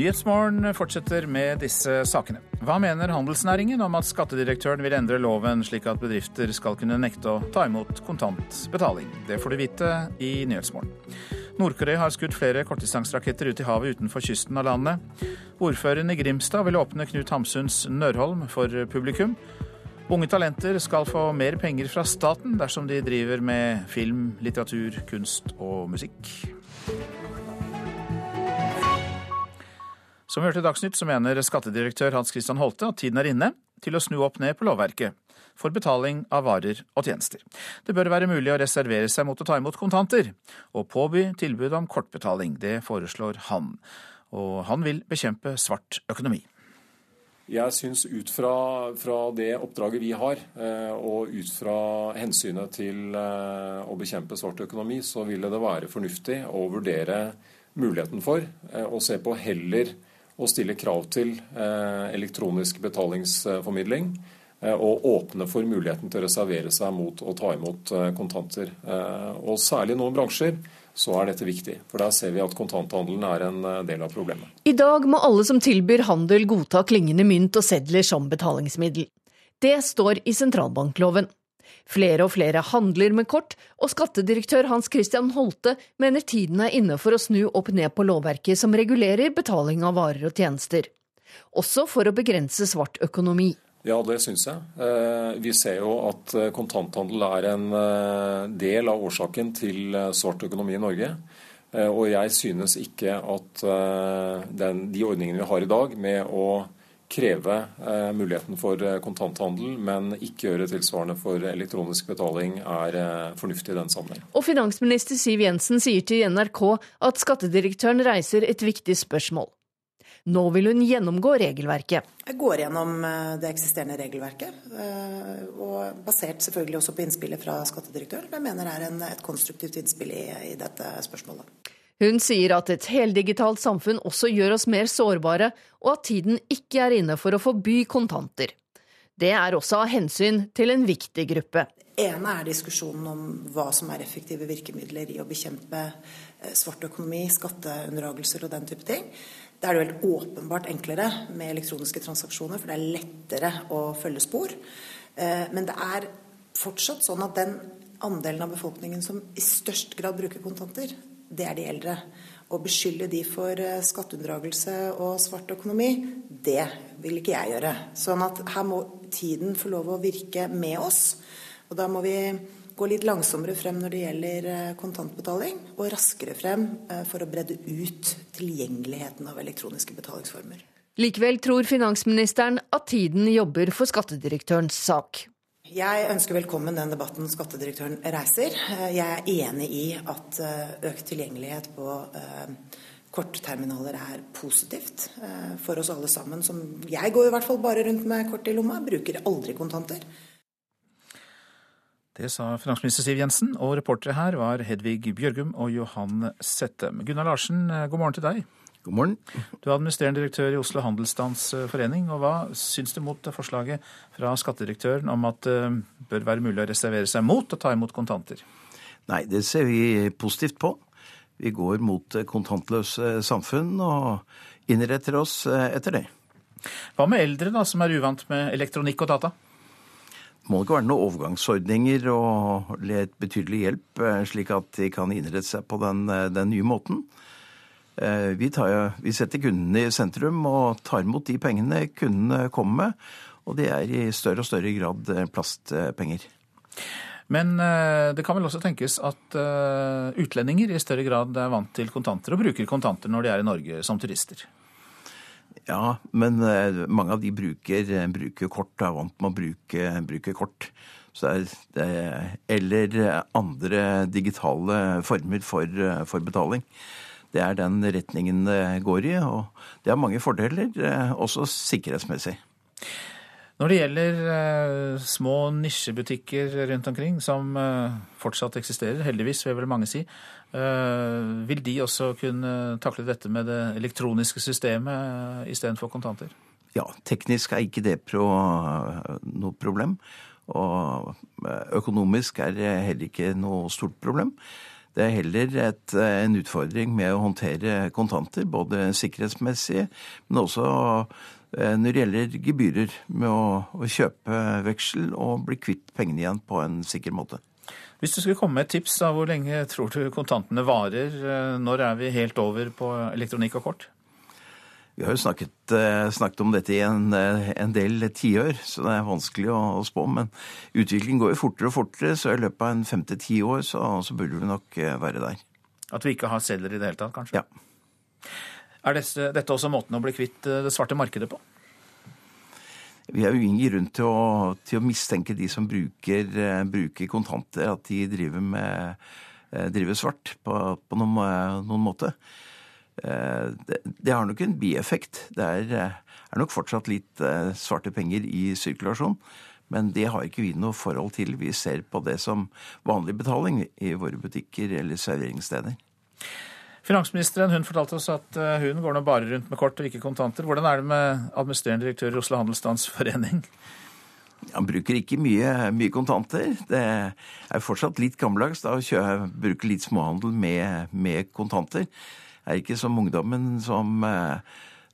Nyhetsmorgen fortsetter med disse sakene. Hva mener handelsnæringen om at skattedirektøren vil endre loven slik at bedrifter skal kunne nekte å ta imot kontantbetaling? Det får du vite i Nyhetsmorgen. Nord-Korea har skutt flere kortdistanseraketter ut i havet utenfor kysten av landet. Ordføreren i Grimstad vil åpne Knut Hamsuns Nørholm for publikum. Unge talenter skal få mer penger fra staten dersom de driver med film, litteratur, kunst og musikk. Som vi hørte i Dagsnytt, så mener skattedirektør Hans Christian Holte at tiden er inne til å snu opp ned på lovverket for betaling av varer og tjenester. Det bør være mulig å reservere seg mot å ta imot kontanter, og påby tilbud om kortbetaling. Det foreslår han. Og han vil bekjempe svart økonomi. Jeg syns ut fra, fra, det oppdraget vi har, eh, og ut fra hensynet til eh, å bekjempe svart økonomi, så ville det være fornuftig å vurdere muligheten for eh, å se på heller å stille krav til eh, elektronisk betalingsformidling eh, og åpne for muligheten til å reservere seg mot å ta imot eh, kontanter. Og Særlig i noen bransjer så er dette viktig, for der ser vi at kontanthandelen er en del av problemet. I dag må alle som tilbyr handel godta klingende mynt og sedler som betalingsmiddel. Det står i sentralbankloven. Flere og flere handler med kort, og skattedirektør Hans Christian Holte mener tiden er inne for å snu opp ned på lovverket som regulerer betaling av varer og tjenester. Også for å begrense svart økonomi. Ja, det syns jeg. Eh, vi ser jo at eh, kontanthandel er en eh, del av årsaken til svart økonomi i Norge. Og jeg synes ikke at den, de ordningene vi har i dag med å kreve eh, muligheten for eh, kontanthandel, men ikke gjøre tilsvarende for elektronisk betaling, er eh, fornuftig i den sammenheng. Og finansminister Siv Jensen sier til NRK at skattedirektøren reiser et viktig spørsmål. Nå vil hun gjennomgå regelverket. Jeg går gjennom det eksisterende regelverket, og basert selvfølgelig også på innspillet fra skattedirektøren. Jeg mener det er en, et konstruktivt innspill i, i dette spørsmålet. Hun sier at et heldigitalt samfunn også gjør oss mer sårbare, og at tiden ikke er inne for å forby kontanter. Det er også av hensyn til en viktig gruppe. Det ene er diskusjonen om hva som er effektive virkemidler i å bekjempe eh, svart økonomi, skatteunndragelser og den type ting. Da er det helt åpenbart enklere med elektroniske transaksjoner, for det er lettere å følge spor. Eh, men det er fortsatt sånn at den andelen av befolkningen som i størst grad bruker kontanter, det er de eldre. Å beskylde de for eh, skatteunndragelse og svart økonomi, det vil ikke jeg gjøre. Sånn at her må tiden få lov å virke med oss. Og da må vi gå litt langsommere frem når det gjelder eh, kontantbetaling, og raskere frem eh, for å bredde ut tilgjengeligheten av elektroniske betalingsformer. Likevel tror finansministeren at tiden jobber for skattedirektørens sak. Jeg ønsker velkommen den debatten skattedirektøren reiser. Jeg er enig i at eh, økt tilgjengelighet på eh, kortterminaler er positivt eh, for oss alle sammen. Som jeg går i hvert fall bare rundt med kort i lomma, bruker aldri kontanter. Det sa finansminister Siv Jensen, og reportere her var Hedvig Bjørgum og Johan Settem. Gunnar Larsen, god morgen til deg. God morgen. Du er administrerende direktør i Oslo Handelsstandsforening. og Hva syns du mot forslaget fra skattedirektøren om at det eh, bør være mulig å reservere seg mot å ta imot kontanter? Nei, det ser vi positivt på. Vi går mot kontantløse samfunn og innretter oss eh, etter det. Hva med eldre da, som er uvant med elektronikk og data? Det må ikke være noen overgangsordninger og litt betydelig hjelp, eh, slik at de kan innrette seg på den, den nye måten. Eh, vi, tar, vi, setter kundene i sentrum og tar imot de pengene kundene kommer med. Og det er i større og større grad eh, plastpenger. Men eh, det kan vel også tenkes at utlendinger i større grad er vant til kontanter og bruker kontanter når de er i Norge som turister? Ja, men mange av de bruker, bruker kort, er vant med å bruke, bruke kort. Det er, er, eller andre digitale former for, for betaling. Det er den retningen det går i, og det har mange fordeler, eh, også sikkerhetsmessig. Når det gjelder eh, små nisjebutikker rundt omkring, som eh, fortsatt eksisterer, heldigvis vil vel mange si, vil de også kunne takle dette med det elektroniske systemet istedenfor kontanter? Ja, teknisk er ikke det noe problem. Og økonomisk er det heller ikke noe stort problem. Det er heller et, en utfordring med å håndtere kontanter, både sikkerhetsmessig, men også når det gjelder gebyrer med å, å kjøpe veksel og bli kvitt pengene igjen på en sikker måte. Hvis du skulle komme med et tips, da, hvor lenge tror du kontantene varer? Når er vi helt over på elektronikk og kort? Vi har jo snakket, eh, snakket om dette i en, eh, en del tiår, så det er vanskelig å, å, spå. Men utviklingen går jo fortere og fortere, så i løpet av en fem til ti år så, så, burde vi nok eh, være der. At vi ikke har sedler i det hele tatt, kanskje? Ja. Er dette, dette også måten å bli kvitt det svarte markedet på? Vi har jo ingen grunn til å, til å mistenke de som bruker, bruker, kontanter, at de driver, med, driver svart på, på noen, noen, måte. Eh, det, det, har nok en bieffekt. Det er, er, nok fortsatt litt svarte penger i sirkulasjon. Men det har ikke vi noe forhold til. Vi ser på det som vanlig betaling i våre butikker eller serveringssteder. Finansministeren hun fortalte oss at eh, hun går nå bare rundt med kort og ikke kontanter. Hvordan er det med administrerende direktør i Oslo Handelsstandsforening? Han bruker ikke mye, mye, kontanter. Det er fortsatt litt gammeldags da, å bruke litt småhandel med, med, kontanter. Er ikke som ungdommen som, eh,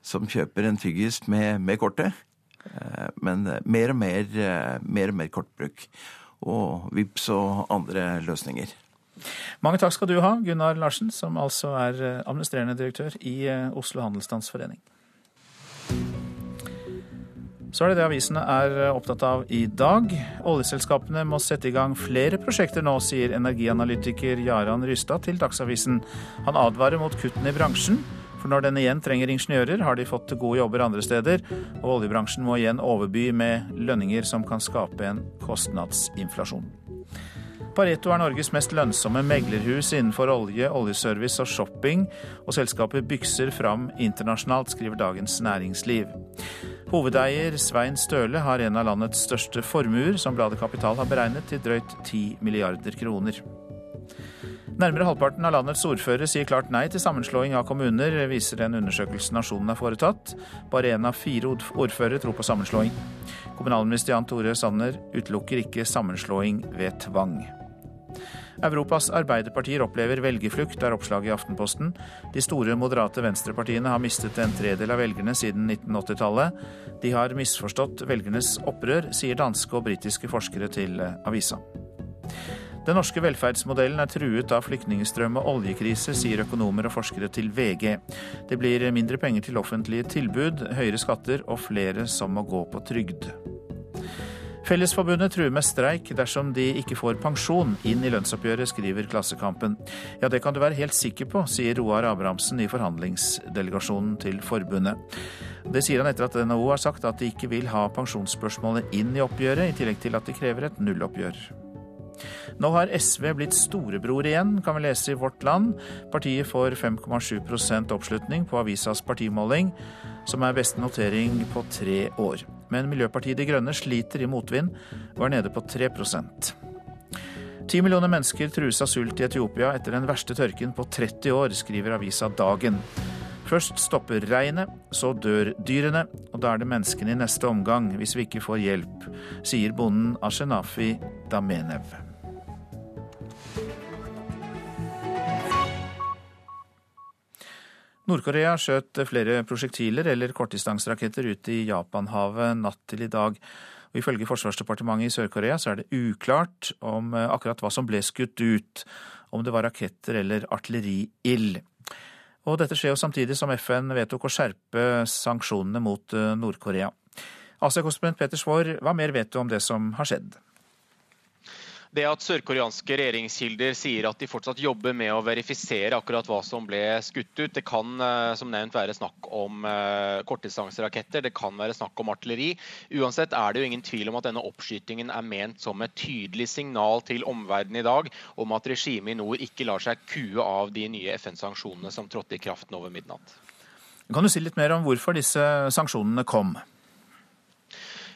som kjøper en tyggis med, med, kortet. Eh, men mer og mer, mer og mer kortbruk. Og VIPS og andre løsninger. Mange takk skal du ha, Gunnar Larsen, som altså er eh, administrerende direktør i eh, Oslo Handelsstandsforening. Så er det det avisene er eh, opptatt av i dag. Oljeselskapene må sette i gang flere prosjekter nå, sier energianalytiker Jaran Rystad til Dagsavisen. Han advarer mot kuttene i bransjen. For når den igjen trenger ingeniører, har de fått gode jobber andre steder, og oljebransjen må igjen overby med lønninger som kan skape en kostnadsinflasjon. Pareto er Norges mest lønnsomme meglerhus innenfor olje, oljeservice og shopping, og selskapet bykser fram internasjonalt, skriver Dagens Næringsliv. Hovedeier Svein Støle har en av landets største formuer, som bladet Kapital har beregnet til drøyt 10 milliarder kroner. Nærmere halvparten av landets ordførere sier klart nei til sammenslåing av kommuner, viser en undersøkelse Nasjonen har foretatt. Bare én av fire ordførere tror på sammenslåing. Kommunalminister Jan Tore Sanner utelukker ikke sammenslåing ved tvang. Europas arbeiderpartier opplever velgerflukt, er oppslaget i Aftenposten. De store moderate venstrepartiene har mistet en tredel av velgerne siden 1980-tallet. De har misforstått velgernes opprør, sier danske og britiske forskere til avisa. Den norske velferdsmodellen er truet av flyktningstrøm og oljekrise, sier økonomer og forskere til VG. Det blir mindre penger til offentlige tilbud, høyere skatter og flere som må gå på trygd. Fellesforbundet truer med streik dersom de ikke får pensjon inn i lønnsoppgjøret, skriver Klassekampen. Ja, det kan du være helt sikker på, sier Roar Abrahamsen i forhandlingsdelegasjonen til forbundet. Det sier han etter at NHO har sagt at de ikke vil ha pensjonsspørsmålet inn i oppgjøret, i tillegg til at de krever et nulloppgjør. Nå har SV blitt storebror igjen, kan vi lese i Vårt Land. Partiet får 5,7% oppslutning på avisas partimåling, som er beste notering på tre år men Miljøpartiet De Grønne sliter i motvind og er nede på 3 Ti millioner mennesker trues av sult i Etiopia etter den verste tørken på 30 år, skriver avisa Dagen. Først stopper regnet, så dør dyrene, og da er det menneskene i neste omgang hvis vi ikke får hjelp, sier bonden Ashenafi Damenev. Nord-Korea skjøt flere prosjektiler eller kortdistanseraketter ut i Japanhavet natt til i dag. Og Ifølge Forsvarsdepartementet i Sør-Korea så er det uklart om eh, akkurat hva som ble skutt ut, om det var raketter eller artilleriild. Og dette skjer jo samtidig som FN vedtok å skjerpe sanksjonene mot eh, Nord-Korea. Asia-korrespondent Peter Svaar, hva mer vet du om det som har skjedd? Det at sørkoreanske regjeringskilder sier at de fortsatt jobber med å verifisere akkurat hva som ble skutt ut, det kan eh, som nevnt være snakk om eh, kortdistanseraketter, det kan være snakk om artilleri. Uansett er det jo ingen tvil om at denne oppskytingen er ment som et tydelig signal til omverdenen i dag om at regimet i nord ikke lar seg kue av de nye FN-sanksjonene som trådte i kraft nå ved midnatt. Kan du si litt mer om hvorfor disse sanksjonene kom?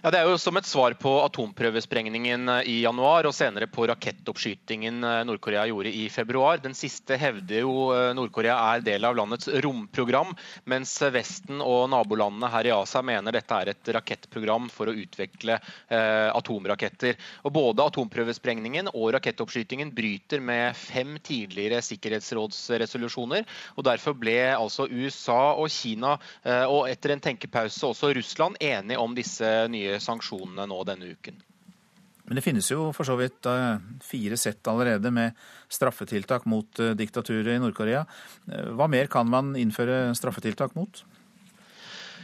Ja, Det er jo som et svar på atomprøvesprengningen eh, i januar og senere på rakettoppskytingen eh, Nord-Korea gjorde i februar. Den siste hevder jo eh, Nord-Korea er del av landets romprogram, mens Vesten og nabolandene her i Asia mener dette er et rakettprogram for å utvikle eh, atomraketter. Og Både atomprøvesprengningen og rakettoppskytingen bryter med fem tidligere sikkerhetsrådsresolusjoner. og Derfor ble altså USA og Kina, eh, og etter en tenkepause også Russland, enige om disse nye sanksjonene nå denne uken. Men det finnes jo for så vidt eh, fire sett allerede med straffetiltak mot eh, diktaturet i Nord-Korea. Eh, hva mer kan man innføre straffetiltak mot?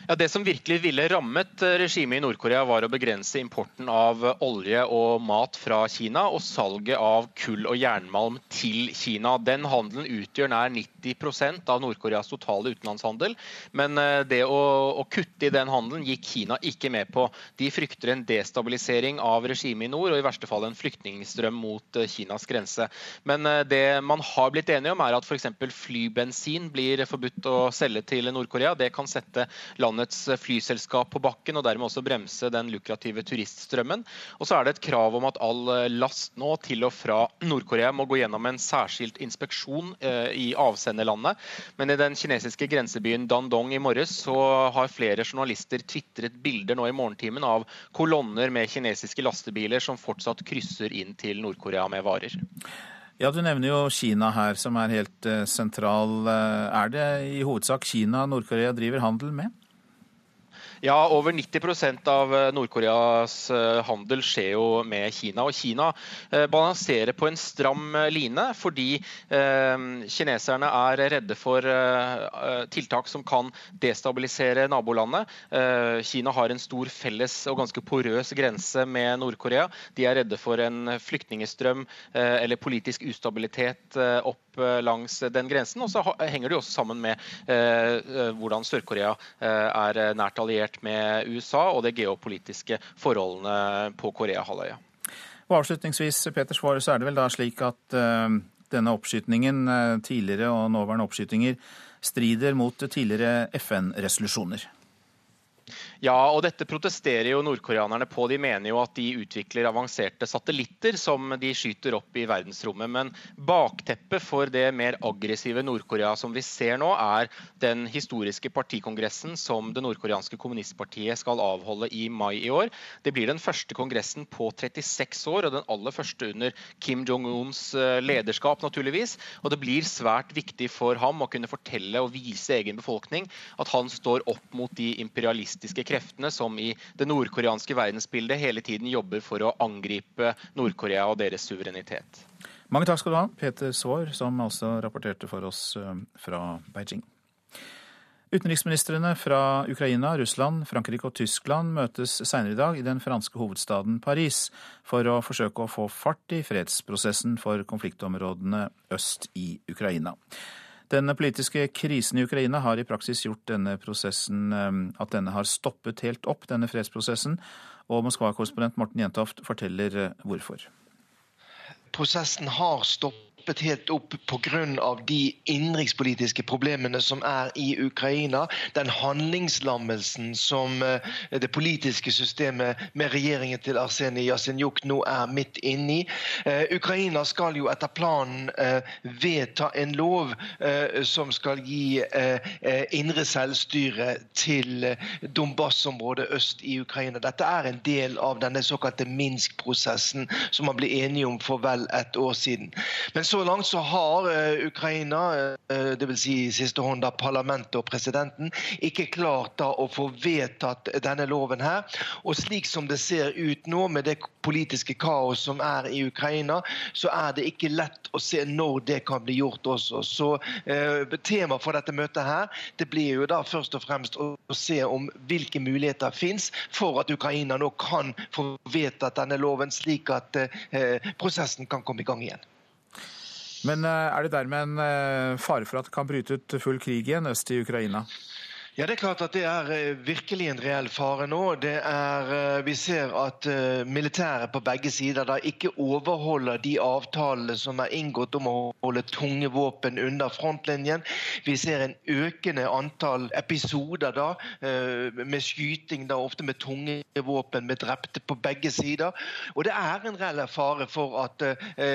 Ja, Det som virkelig ville rammet eh, regimet i Nord-Korea, var å begrense importen av olje og mat fra Kina og salget av kull og jernmalm til Kina. Den handelen utgjør nær 90 av Nord-Koreas totale utenlandshandel. Men eh, det å, å, kutte i den handelen gikk Kina ikke med på. De frykter en destabilisering av regimet i nord, og i verste fall en flyktningstrøm mot eh, Kinas grense. Men det man har blitt enige om, er at f.eks. flybensin blir forbudt å selge til Nord-Korea. Det kan sette landet landets flyselskap på bakken, og dermed også bremse den lukrative turiststrømmen. Og så er det et krav om at all last nå til og fra Nord-Korea må gå gjennom en særskilt inspeksjon eh, i avsenderlandet. Men i den kinesiske grensebyen Dandong i morges så har flere journalister tvitret bilder nå i morgentimen av kolonner med kinesiske lastebiler som fortsatt krysser inn til Nord-Korea med varer. Ja, Du nevner jo Kina her, som er helt sentral. Er det i hovedsak Kina Nord-Korea driver handel med? Ja, over 90% av eh, Nord-Koreas eh, handel skjer jo med Kina. Og Kina eh, balanserer på en stram line fordi kineserne er redde for tiltak som kan destabilisere nabolandet. Kina har en stor felles og ganske porøs grense med Nord-Korea. De er redde for en flyktningestrøm eller politisk ustabilitet opp langs den grensen. Og så henger det også sammen med hvordan Sør-Korea er nært alliert alliert med USA og de geopolitiske forholdene på Koreahalvøya. Og avslutningsvis, Peter Svare, så er det vel da slik at uh, denne oppskytingen, uh, tidligere og nåværende oppskytinger, strider mot tidligere FN-resolusjoner? Ja, og dette protesterer jo nordkoreanerne på. De mener jo at de utvikler avanserte satellitter som de skyter opp i verdensrommet. Men bakteppet for det mer aggressive Nord-Korea som vi ser nå, er den historiske partikongressen som det nordkoreanske kommunistpartiet skal avholde i mai i år. Det blir den første kongressen på 36 år, og den aller første under Kim Jong-uns eh, lederskap, naturligvis. Og det blir svært viktig for ham å kunne fortelle og vise egen befolkning at han står opp mot de imperialistiske kreftene som i det nordkoreanske verdensbildet hele tiden jobber for å angripe Nord-Korea og deres suverenitet. Mange takk skal du ha, Peter Svaar, som altså rapporterte for oss eh, fra Beijing. Utenriksministrene fra Ukraina, Russland, Frankrike og Tyskland møtes senere i dag i den franske hovedstaden Paris for å forsøke å få fart i fredsprosessen for konfliktområdene øst i Ukraina. Den politiske krisen i Ukraina har i praksis gjort denne prosessen eh, at denne har stoppet helt opp, denne fredsprosessen. Og Moskva-korrespondent Morten Jentoft forteller eh, hvorfor. Prosessen har stoppet stoppet helt opp pga. de innenrikspolitiske problemene som er i Ukraina. Den handlingslammelsen som eh, det politiske systemet med regjeringen til Arsenij Jasenjuk nå er midt inne i. Ukraina skal jo etter planen eh, vedta en lov som skal gi indre selvstyre til Donbas-området øst i Ukraina. Dette er en del av denne såkalte Minsk-prosessen som man ble enige om for vel et år siden. Men så så langt så har uh, Ukraina, uh, dvs. Si siste hånd da parlamentet og presidenten, ikke klart da å få vedtatt denne loven her. Og slik som det ser ut nå, med det politiske kaos som er i Ukraina, så er det ikke lett å se når det kan bli gjort også. Så eh, Temaet for dette møtet her, det blir jo da først og fremst å, se om hvilke muligheter fins for at Ukraina nå kan få vedtatt denne loven, slik at eh, prosessen kan komme i gang igjen. Men eh, er det dermed en eh, fare for at det kan bryte ut full krig igjen øst i Ukraina? Ja, det er klart at det er eh, virkelig en reell fare nå. Det er, eh, vi ser at eh, militæret på begge sider da ikke overholder de avtalene som er inngått om å holde tunge våpen under frontlinjen. Vi ser en økende antall episoder da med skyting, da ofte med tunge våpen, med drepte på begge sider. Og det er en reell fare for at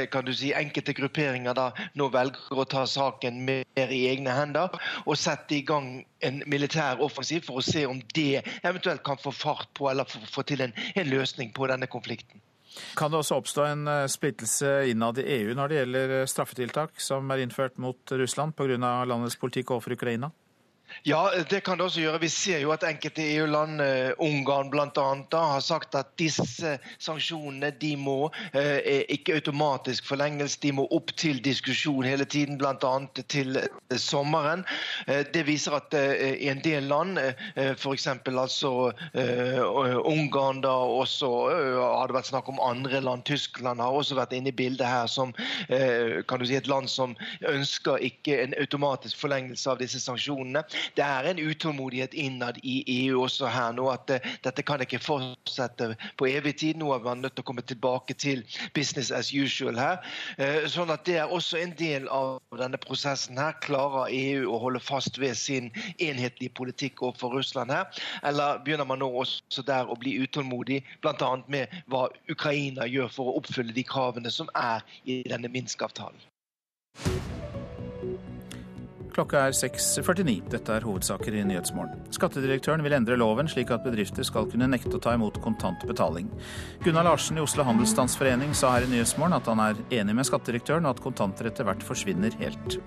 kan du si, enkelte grupperinger da nå velger å ta saken mer i egne hender og sette i gang en militær offensiv for å se om det eventuelt kan få fart på eller få til en, en løsning på denne konflikten. Kan det også oppstå en eh, splittelse innad i EU når det gjelder eh, straffetiltak som er innført mot Russland pga. landets politikk overfor Ukraina? Ja, det kan det også gjøre. Vi ser jo at enkelte EU-land, uh, Ungarn bl.a., har sagt at disse sanksjonene de må uh, ikke automatisk forlenges. De må opp til diskusjon hele tiden, bl.a. til uh, sommeren. det viser at i en del land, f.eks. altså Ungarn, da også har det vært snakk om andre land. Tyskland har også vært inne i bildet her som kan du si, et land som ønsker ikke en automatisk forlengelse av disse sanksjonene det er en utålmodighet innad i EU også her nå. At uh, dette kan ikke fortsette på evig tid. Nå er man nødt til å komme tilbake til business as usual her. Uh, sånn at det er også en del av denne prosessen her. Klarer EU å holde fast ved sin enhetlige politikk overfor Russland her? Eller begynner man nå også der å bli utålmodig, bl.a. med hva Ukraina gjør for å oppfylle de kravene som er i denne Minsk-avtalen? Klokka er 6.49. Dette er hovedsaker i Nyhetsmorgen. Skattedirektøren vil endre loven slik at bedrifter skal kunne nekte å ta imot kontant betaling. Gunnar Larsen i Oslo Handelsstandsforening sa her i Nyhetsmorgen at han er enig med skattedirektøren, og at kontanter etter hvert forsvinner helt.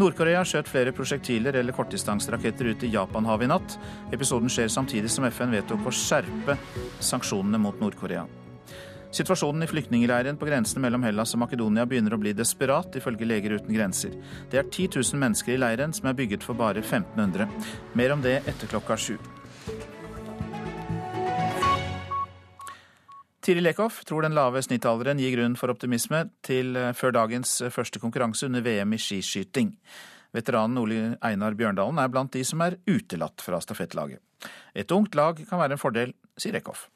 Nord-Korea skjøt flere prosjektiler eller kortdistanseraketter ut i Japanhavet i natt. Episoden skjer samtidig som FN vedtok å skjerpe sanksjonene mot Nord-Korea. Situasjonen i flyktningleiren på grensene mellom Hellas og Makedonia begynner å bli desperat, ifølge Leger uten grenser. Det er 10 000 mennesker i leiren, som er bygget for bare 1500. Mer om det etter klokka sju. Tiril Eckhoff tror den lave snittalderen gir grunn for optimisme til eh, før dagens eh, første konkurranse under VM i skiskyting. Veteranen Ole Einar Bjørndalen er blant de som er utelatt fra stafettlaget. Et ungt lag kan være en fordel, sier Eckhoff.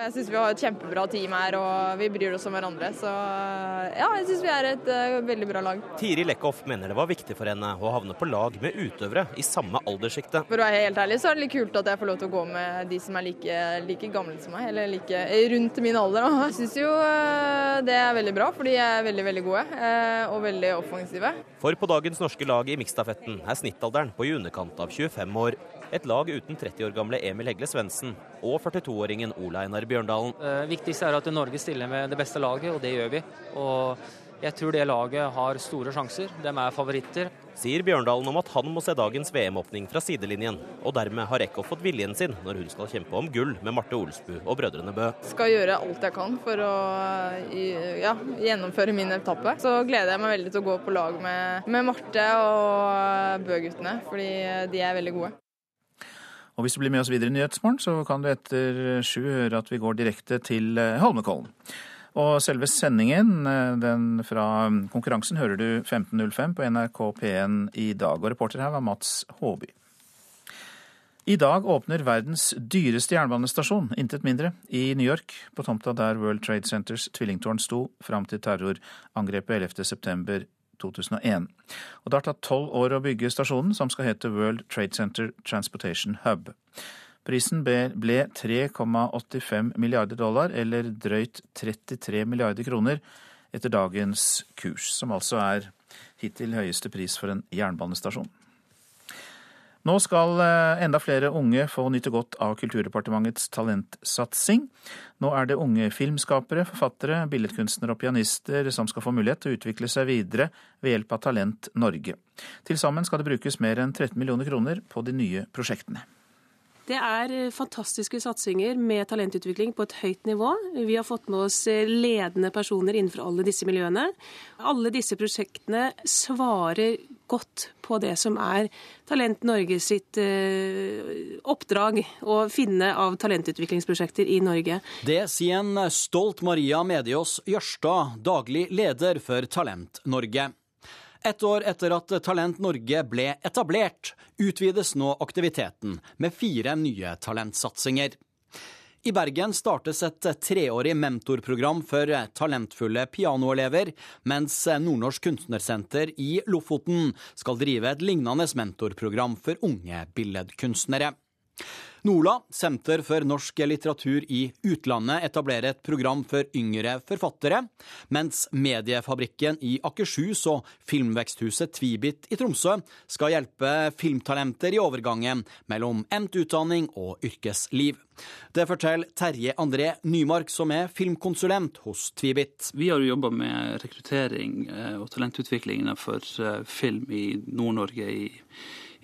Jeg syns vi har et kjempebra team her, og vi bryr oss om hverandre. Så ja, jeg syns vi er et uh, veldig bra lag. Tiri Lekhoff mener det var viktig for henne å havne på lag med utøvere i samme alderssjikte. For å være helt ærlig så er det litt kult at jeg får lov til å gå med de som er like, like gamle som meg, eller like rundt min alder. Da. Jeg syns jo uh, det er veldig bra, for de er veldig, veldig gode uh, og veldig offensive. For på dagens norske lag i miksstafetten er snittalderen på i underkant av 25 år. Et lag uten 30 år gamle Emil Hegle Svendsen og 42-åringen Ole Einar Bjørndalen. Det eh, viktigste er at Norge stiller med det beste laget, og det gjør vi. Og jeg tror det laget har store sjanser. De er favoritter. Sier Bjørndalen om at han må se dagens VM-åpning fra sidelinjen. Og dermed har Eckhoff fått viljen sin når hun skal kjempe om gull med Marte Olsbu og brødrene Bø. Skal gjøre alt jeg kan for å ja, gjennomføre min etappe. Så gleder jeg meg veldig til å gå på lag med, med Marte og Bø-guttene, fordi de er veldig gode. Og hvis du blir med oss videre i Nyhetsmorgen, så kan du etter sju høre at vi går direkte til eh, Holmenkollen. Og selve sendingen, eh, den fra konkurransen, hører du 15.05 på NRK P1 i dag. Og reporter her var Mats Håby. I dag åpner verdens dyreste jernbanestasjon, intet mindre, i New York, på tomta der World Trade Centers tvillingtårn sto fram til terrorangrepet 11.9. 2001. Og det har tatt tolv år å bygge stasjonen, som skal hete World Trade Center Transportation Hub. Prisen ble 3,85 milliarder dollar, eller drøyt 33 milliarder kroner, etter dagens kurs, som altså er hittil høyeste pris for en jernbanestasjon. Nå skal eh, enda flere unge få nyte godt av Kulturdepartementets talentsatsing. Nå er det unge filmskapere, forfattere, billedkunstnere og pianister som skal få mulighet til å utvikle seg videre ved hjelp av Talent Norge. Til sammen skal det brukes mer enn 13 millioner kroner på de nye prosjektene. Det er eh, fantastiske satsinger med talentutvikling på et høyt nivå. Vi har fått med oss eh, ledende personer innenfor alle disse miljøene. Alle disse prosjektene svarer godt på det som er Talent Norge sitt eh, oppdrag, å finne av talentutviklingsprosjekter i Norge. Det sier en stolt Maria Mediås Jørstad, daglig leder for Talent Norge. Ett år etter at Talent Norge ble etablert, utvides nå aktiviteten med fire nye talentsatsinger. I Bergen startes et treårig mentorprogram for talentfulle pianoelever, mens Nordnorsk Kunstnersenter i Lofoten skal drive et lignende mentorprogram for unge billedkunstnere. NOLA, Senter for norsk litteratur i utlandet, etablerer et program for yngre forfattere, mens Mediefabrikken i Akershus og Filmveksthuset Tvibit i Tromsø skal hjelpe filmtalenter i overgangen mellom endt utdanning og yrkesliv. Det forteller Terje André Nymark, som er filmkonsulent hos Tvibit. Vi har jobba med rekruttering eh, og talentutvikling innenfor eh, film i Nord-Norge i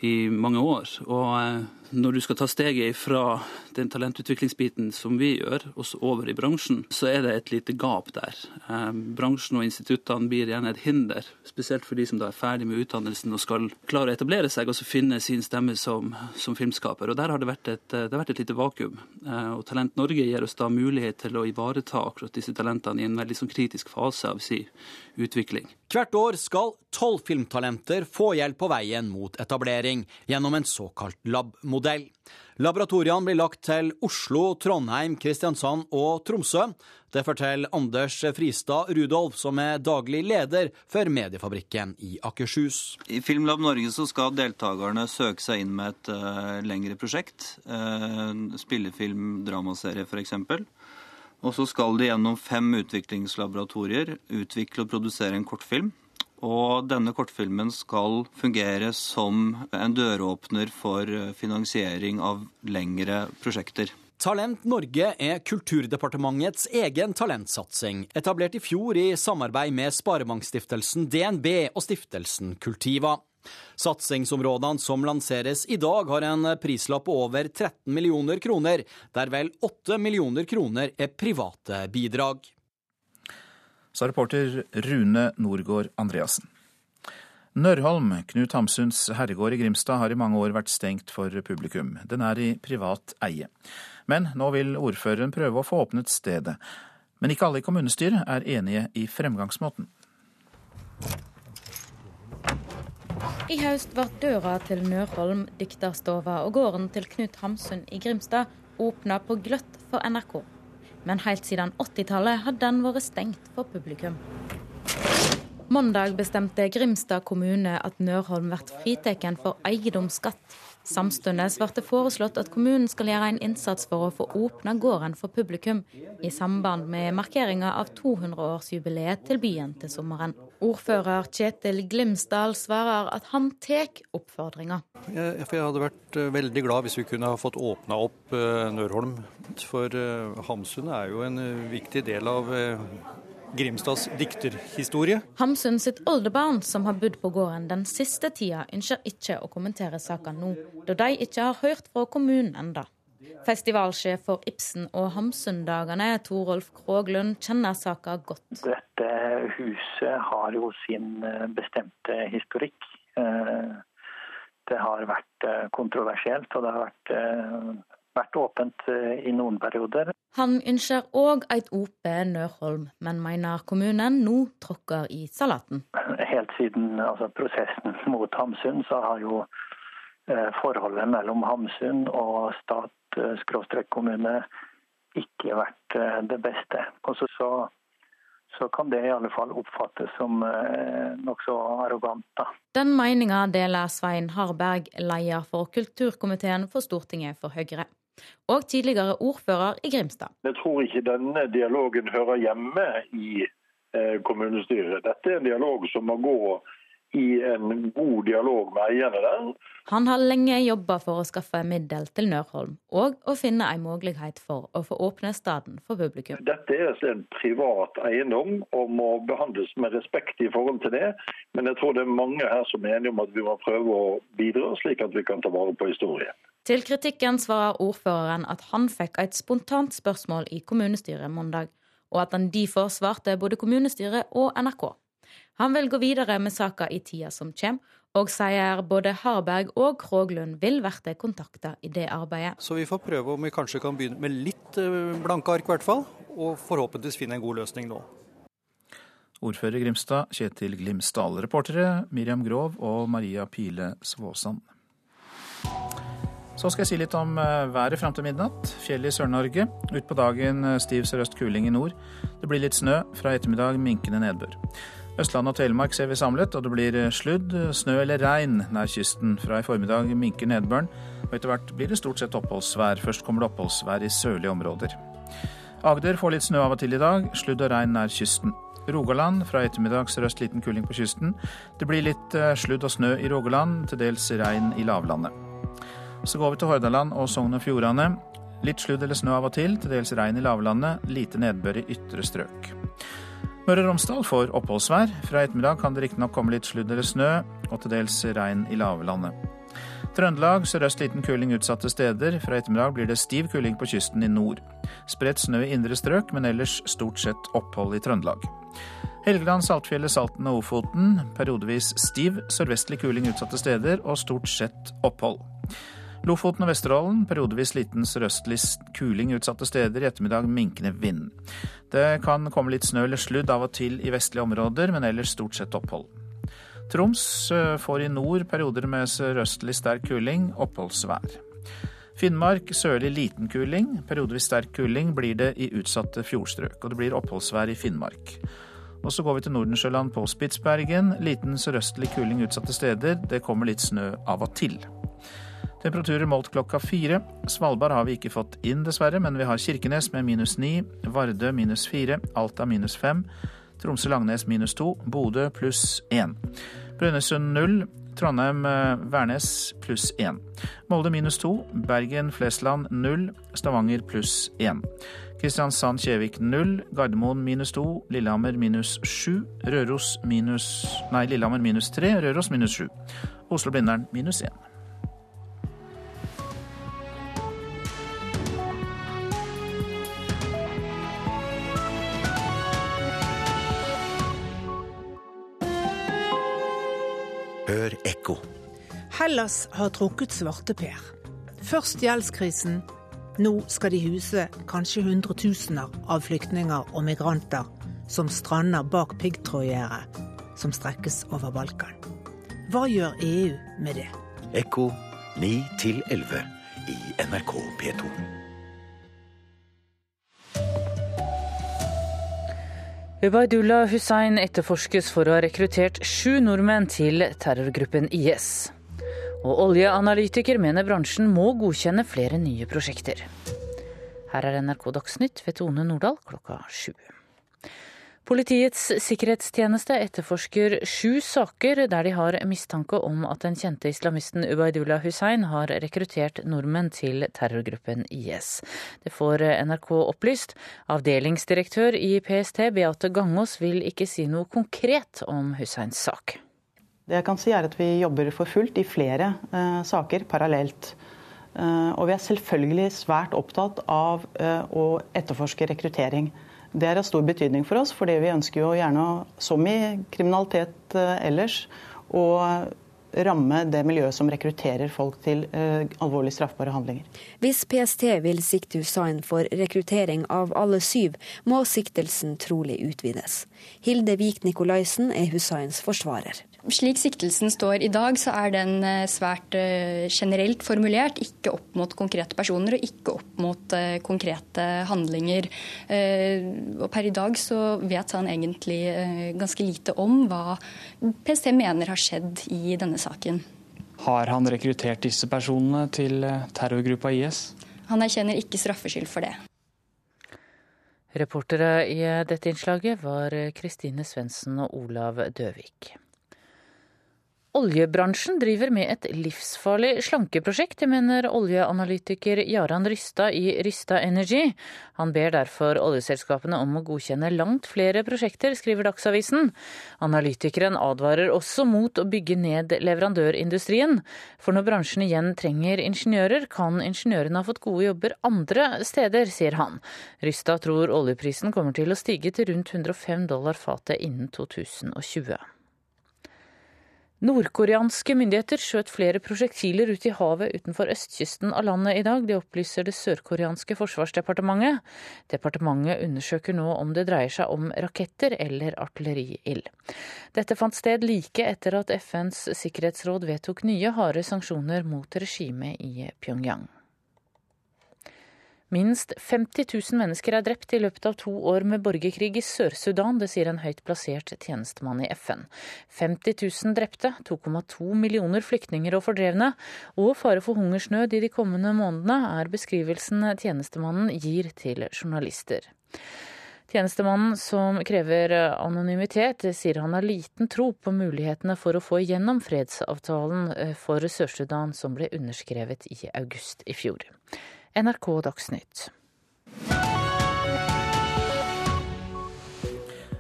i mange år. Og eh, når du skal ta steget fra den talentutviklingsbiten som vi gjør, og over i bransjen, så er det et lite gap der. Eh, bransjen og instituttene blir gjerne et hinder, spesielt for de som da er ferdig med utdannelsen og skal klare å etablere seg og så finne sin stemme som, som filmskaper. Og Der har det vært, et, det har vært et lite vakuum. Eh, og Talent Norge gir oss da mulighet til å ivareta akkurat disse talentene i en veldig sånn kritisk fase av sin utvikling. Hvert år skal tolv filmtalenter få hjelp på veien mot etablering gjennom en såkalt lab-modell. Laboratoriene blir lagt til Oslo, Trondheim, Kristiansand og Tromsø. Det forteller Anders Fristad Rudolf, som er daglig leder for Mediefabrikken i Akershus. I Filmlab Norge skal deltakerne søke seg inn med et uh, lengre prosjekt. Uh, spillefilm, dramaserie f.eks. Og så skal de gjennom fem utviklingslaboratorier utvikle og produsere en kortfilm. Og denne kortfilmen skal fungere som en døråpner for finansiering av lengre prosjekter. Talent Norge er Kulturdepartementets egen talentsatsing, etablert i fjor i samarbeid med Sparebankstiftelsen DNB og stiftelsen Kultiva. Satsingsområdene som lanseres i dag, har en prislapp på over 13 millioner kroner, der vel 8 millioner kroner er private bidrag. Sa reporter Rune Norgård Andreassen. Nørholm, Knut Hamsuns herregård i Grimstad, har i mange år vært stengt for publikum. Den er i privat eie. Men nå vil ordføreren prøve å få åpnet stedet. Men ikke alle i kommunestyret er enige i fremgangsmåten. I høst ble døra til Nørholm, dikterstova og gården til Knut Hamsun i Grimstad åpna på gløtt for NRK. Men helt siden 80-tallet har den vært stengt for publikum. Mandag bestemte Grimstad kommune at Nørholm blir fritatt for eiendomsskatt. Samtidig ble det foreslått at kommunen skal gjøre en innsats for å få åpna gården for publikum, i samband med markeringa av 200-årsjubileet til byen til sommeren. Ordfører Kjetil Glimsdal svarer at han tar oppfordringa. Jeg, jeg hadde vært eh, veldig glad hvis vi kunne ha fått åpna opp eh, Nørholm. For eh, Hamsun er jo en viktig del av Grimstads dikterhistorie. Hamsun sitt oldebarn, som har bodd på gården den siste tida, ønsker ikke å kommentere saken nå, da de ikke har hørt fra kommunen enda. Festivalsjef for Ibsen- og Hamsundagene, Torolf Kroglund, kjenner saka godt. Dette huset har jo sin eh, bestemte historikk. Eh, det har vært eh, kontroversielt, og det har vært vært åpent i noen perioder. Han ønsker òg et OP Nørholm, men mener kommunen nå tråkker i salaten. Helt siden altså, prosessen mot Hamsun, så har jo forholdet mellom Hamsun og stat-kommune ikke vært eh, det beste. Og så, så, så, kan det i alle fall oppfattes som eh, nokså arrogant. da. Den meninga deler Svein Harberg, leder for kulturkomiteen for Stortinget for Høyre og tidligere ordfører i Grimstad. Jeg tror ikke denne dialogen hører hjemme i eh, kommunestyret. Dette er en dialog som må gå i en god dialog med eierne der. Han har lenge jobba for å skaffe middel til Nørholm, og å finne en mulighet for å få åpne staden for publikum. Dette er en privat eiendom og må behandles med respekt i forhold til det. Men jeg tror det er mange her som er enige om at vi må prøve å bidra, slik at vi kan ta vare på historien. Til kritikken svarer ordføreren at han fikk et spontant spørsmål i kommunestyret mandag, og at han derfor svarte både kommunestyret og NRK. Han vil gå videre med saka i tida som kommer, og sier både Harberg og Kroglund vil bli kontakta i det arbeidet. Så vi får prøve om vi kanskje kan begynne med litt eh, blanke ark, i hvert fall, og forhåpentligvis finne en god løsning nå. Ordfører Grimstad, Kjetil Glimsdal. Reportere Miriam Grov og Maria Pile Svåsand. Så skal jeg si litt om eh, været fram til midnatt. Fjell i Sør-Norge. Utpå dagen eh, stiv sørøst kuling i nord. Det blir litt snø. Fra ettermiddag minkende nedbør. Østland og Telemark ser vi samlet, og det blir eh, sludd, snø eller regn nær kysten. Fra i formiddag minker nedbøren, og etter hvert blir det stort sett oppholdsvær. Først kommer det oppholdsvær i sørlige områder. Agder får litt snø av og til i dag. Sludd og regn nær kysten. Rogaland fra ettermiddag sørøst liten kuling på kysten. Det blir litt sludd og snø i Rogaland, til dels regn i lavlandet. Så går vi til Hordaland og Sogn og Fjordane. Litt sludd eller snø av og til, til dels regn i lavlandet, lite nedbør i ytre strøk. Møre og Romsdal får oppholdsvær. Fra ettermiddag kan det riktignok komme litt sludd eller snø, og til dels regn i lavlandet. Trøndelag sørøst liten kuling utsatte steder. Fra ettermiddag blir det stiv kuling på kysten i nord. Spredt snø i indre strøk, men ellers stort sett opphold i Trøndelag. Helgeland, Saltfjellet, Salten og Ofoten periodevis stiv sørvestlig kuling utsatte steder og stort sett opphold. Lofoten og Vesterålen periodevis liten sørøstlig kuling utsatte steder. I ettermiddag minkende vind. Det kan komme litt snø eller sludd av og til i vestlige områder, men ellers stort sett opphold. Troms eh, får i nord perioder med sørøstlig sterk kuling, oppholdsvær. Finnmark sørlig liten kuling, periodevis sterk kuling blir det i utsatte fjordstrøk. Og det blir oppholdsvær i Finnmark. Og så går vi til Nordensjøland på Spitsbergen. Liten sørøstlig kuling utsatte steder. Det kommer litt snø av og til. Temperaturer målt klokka fire. Svalbard har vi ikke fått inn, dessverre, men vi har Kirkenes med minus ni, Vardø minus fire, Alta minus fem, Tromsø-Langnes minus to, Bodø pluss én. Brønnøysund null, Trondheim-Værnes pluss én. Molde minus to, Bergen-Flesland null, Stavanger pluss én. Kristiansand-Kjevik null, Gardermoen minus to, Lillehammer minus sju, Røros minus Nei, Lillehammer minus tre, Røros minus sju. Oslo-Blindern minus én. Hør ekko. Hellas har trukket svarteper. Først gjeldskrisen. Nå skal de huse kanskje hundretusener av flyktninger og migranter som strander bak piggtrådgjerdet som strekkes over Balkan. Hva gjør EU med det? Ekko 9 11 i NRK P2. Ubaydullah Hussein etterforskes for å ha rekruttert sju nordmenn til terrorgruppen IS. Og oljeanalytiker mener bransjen må godkjenne flere nye prosjekter. Her er NRK Dagsnytt ved Tone Nordahl klokka sju. Politiets sikkerhetstjeneste etterforsker sju saker der de har mistanke om at den kjente islamisten Ubaidullah Hussein har rekruttert nordmenn til terrorgruppen IS. Det får NRK opplyst. Avdelingsdirektør i PST Beate Gangås vil ikke si noe konkret om Husseins sak. Det jeg kan si er at Vi jobber for fullt i flere eh, saker parallelt. Eh, og vi er selvfølgelig svært opptatt av eh, å etterforske rekruttering. Det er av stor betydning for oss, fordi vi ønsker jo gjerne, som i kriminalitet eh, ellers, å ramme det miljøet som rekrutterer folk til uh, alvorlig straffbare handlinger. Hvis PST vil sikte Hussain for rekruttering av alle syv, må siktelsen trolig utvides. Hilde Vik Nikolaisen er Hussains forsvarer. Slik siktelsen står i dag, så er den eh, svært eh, generelt formulert. Ikke opp mot konkrete personer og ikke opp mot eh, konkrete handlinger. Og per i dag så vet han egentlig ganske lite om hva PST mener har skjedd i denne saken. Har han rekruttert disse personene til terrorgruppa IS? Han erkjenner ikke straffskyld for det. Reportere i dette innslaget var Kristine Svendsen og Olav Døvik. Oljebransjen driver med et livsfarlig slankeprosjekt, mener oljeanalytiker Jaran Rystad i Rysta Energy. Han ber derfor oljeselskapene om å godkjenne langt flere prosjekter, skriver Dagsavisen. Analytikeren advarer også mot å bygge ned leverandørindustrien. For når bransjen igjen trenger ingeniører, kan ingeniørene ha fått gode jobber andre steder, sier han. Rysta tror oljeprisen kommer til å stige til rundt 105 dollar fatet innen 2020. Nordkoreanske myndigheter skjøt flere prosjektiler ut i havet utenfor østkysten av landet i dag. Det opplyser det sørkoreanske forsvarsdepartementet. Departementet undersøker nå om det dreier seg om raketter eller artilleriild. Dette fant sted like etter at FNs sikkerhetsråd vedtok nye harde sanksjoner mot regimet i Pyongyang. Minst 50 000 mennesker er drept i løpet av to år med borgerkrig i Sør-Sudan. Det sier en høyt plassert tjenestemann i FN. 50 000 drepte, 2,2 millioner flyktninger og fordrevne, og fare for hungersnød i de kommende månedene, er beskrivelsen tjenestemannen gir til journalister. Tjenestemannen, som krever anonymitet, sier han har liten tro på mulighetene for å få igjennom fredsavtalen for Sør-Sudan som ble underskrevet i august i fjor. NRK Dagsnytt.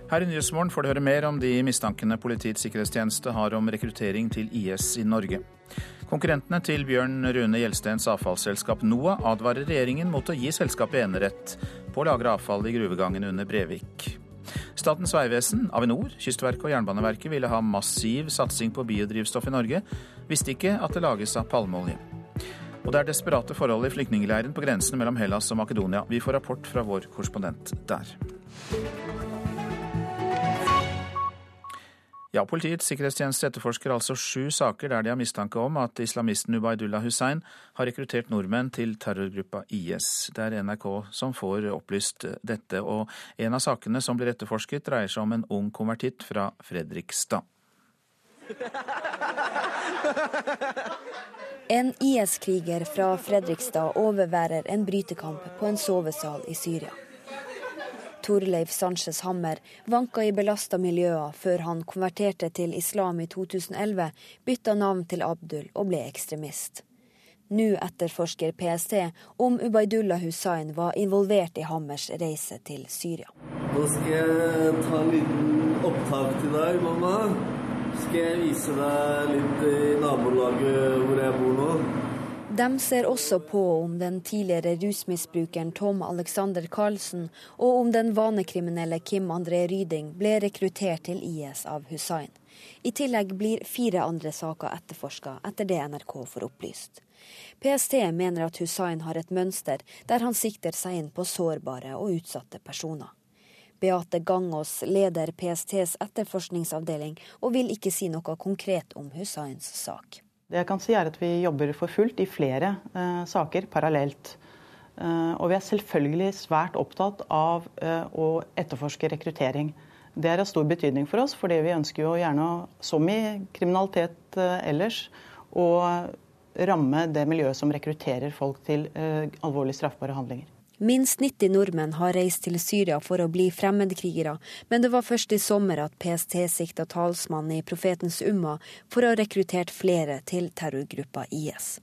Her i Nyhetsmorgen får du høre mer om de mistankene Politiets sikkerhetstjeneste har om rekruttering til IS i Norge. Konkurrentene til Bjørn Rune Gjelstens avfallsselskap NOAH advarer regjeringen mot å gi selskapet enerett på å lagre avfall i gruvegangen under Brevik. Statens vegvesen, Avinor, Kystverket og Jernbaneverket ville ha massiv satsing på biodrivstoff i Norge, visste ikke at det lages av palmeolje. Og det er desperate forhold i flyktningleiren på grensen mellom Hellas og Makedonia. Vi får rapport fra vår korrespondent der. Ja, Politiets sikkerhetstjeneste etterforsker altså sju saker der de har mistanke om at islamisten Ubaydullah Hussein har rekruttert nordmenn til terrorgruppa IS. Det er NRK som får opplyst dette, og en av sakene som blir etterforsket, dreier seg om en ung konvertitt fra Fredrikstad. En IS-kriger fra Fredrikstad overværer en brytekamp på en sovesal i Syria. Torleif Sanchez Hammer vanka i belasta miljøer før han konverterte til islam i 2011, bytta navn til Abdul og ble ekstremist. Nå etterforsker PST om Ubaydullah Hussain var involvert i Hammers reise til Syria. Nå skal jeg ta en liten opptak til deg, mamma skal jeg vise deg litt i nabolaget hvor jeg bor nå. De ser også på om den tidligere rusmisbrukeren Tom Alexander Karlsen og om den vanekriminelle Kim André Ryding ble rekruttert til IS av Hussain. I tillegg blir fire andre saker etterforska, etter det NRK får opplyst. PST mener at Hussain har et mønster der han sikter seg inn på sårbare og utsatte personer. Beate Gangås leder PSTs etterforskningsavdeling, og vil ikke si noe konkret om Hussains sak. Det jeg kan si er at Vi jobber for fullt i flere eh, saker parallelt. Eh, og vi er selvfølgelig svært opptatt av eh, å etterforske rekruttering. Det er av stor betydning for oss, fordi vi ønsker jo gjerne, som i kriminalitet ellers, å ramme det miljøet som rekrutterer folk til alvorlig straffbare handlinger. Minst 90 nordmenn har reist til Syria for å bli fremmedkrigere, men det var først i sommer at PST sikta talsmannen i Profetens Umma for å ha rekruttert flere til terrorgruppa IS.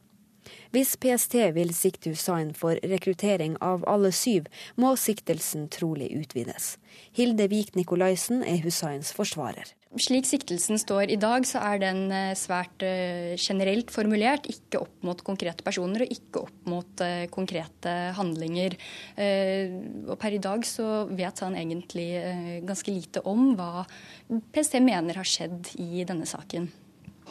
Hvis PST vil sikte Hussain for rekruttering av alle syv, må siktelsen trolig utvides. Hilde Vik Nikolaisen er Hussains forsvarer. Slik siktelsen står i dag, så er den eh, svært eh, generelt formulert. Ikke opp mot konkrete personer og ikke opp mot eh, konkrete handlinger. Og per i dag så vet han egentlig ganske lite om hva PST mener har skjedd i denne saken.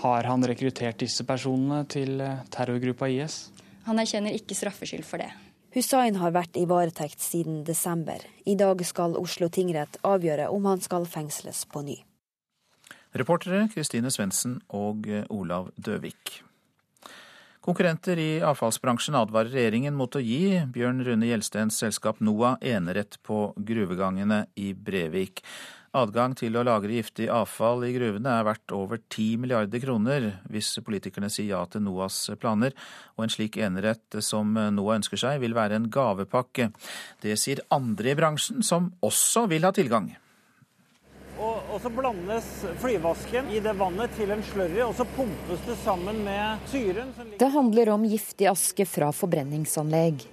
Har han rekruttert disse personene til eh, terrorgruppa IS? Han erkjenner ikke straffskyld for det. Hussain har vært i varetekt siden desember. I dag skal Oslo tingrett avgjøre om han skal fengsles på ny. Reportere Kristine Svendsen og eh, Olav Døvik. Konkurrenter i avfallsbransjen advarer regjeringen mot å gi Bjørn Rune Gjelstens selskap NOAH enerett på gruvegangene i Brevik. Adgang til å lagre giftig avfall i gruvene er verdt over 10 milliarder kroner hvis politikerne sier ja til NOAs planer, og en slik enerett som NOA ønsker seg, vil være en gavepakke. Det sier andre i bransjen, som også vil ha tilgang. Og, og, så blandes flyvasken i det vannet til en slurry, og så pumpes det sammen med syren. Det handler om giftig aske fra forbrenningsanlegg.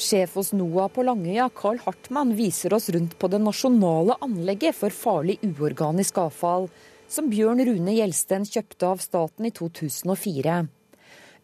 Sjef hos NOAH på Langøya, Carl Hartmann, viser oss rundt på det nasjonale anlegget for farlig uorganisk avfall, som Bjørn Rune Gjelsten kjøpte av staten i 2004.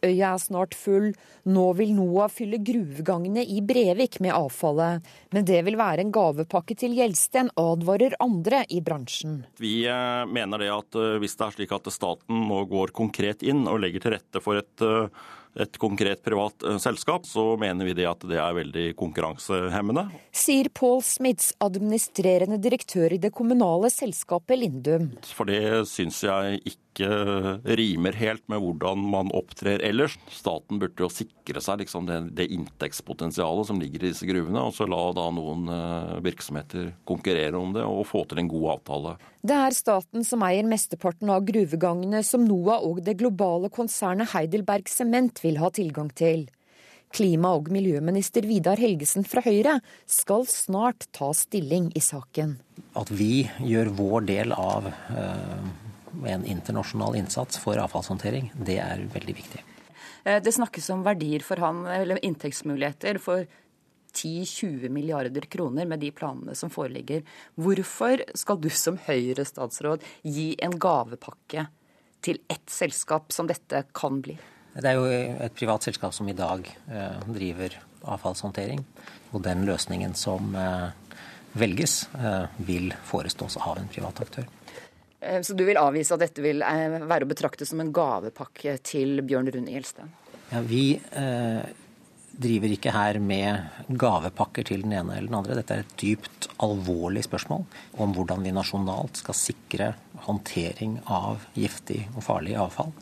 Øya er snart full. Nå vil NOAH fylle gruvegangene i Brevik med avfallet. Men det vil være en gavepakke til Gjelsten, advarer andre i bransjen. Vi eh, mener det at eh, hvis det er slik at staten nå går konkret inn og legger til rette for et eh, et konkret privat selskap, så mener vi det at det er veldig konkurransehemmende. Sier Paul Smiths, administrerende direktør i det kommunale selskapet Lindum. For det syns jeg ikke ikke rimer helt med hvordan man opptrer ellers. Staten burde jo sikre seg liksom det, det, inntektspotensialet som ligger i disse gruvene, og så la da noen uh, virksomheter konkurrere om det og få til en god avtale. Det er staten som eier mesteparten av gruvegangene som NOAH og det globale konsernet Heidelberg Sement vil ha tilgang til. Klima- og miljøminister Vidar Helgesen fra Høyre skal snart ta stilling i saken. At vi gjør vår del av uh en internasjonal innsats for avfallshåndtering, det er veldig viktig. Eh, det snakkes om verdier for han, eller inntektsmuligheter for 10-20 milliarder kroner med de planene som foreligger. Hvorfor skal du som Høyre-statsråd gi en gavepakke til ett selskap som dette kan bli? Det er jo et privat selskap som i dag eh, driver avfallshåndtering. Og den løsningen som eh, velges, vil forestås av en privat aktør. Eh, så du vil avvise at dette vil eh, være å betrakte som en gavepakke til Bjørn Rune Gjelsten? Ja, vi eh, driver ikke her med gavepakker til den ene eller den andre. Dette er et dypt alvorlig spørsmål om hvordan vi nasjonalt skal sikre håndtering av giftig og farlig avfall.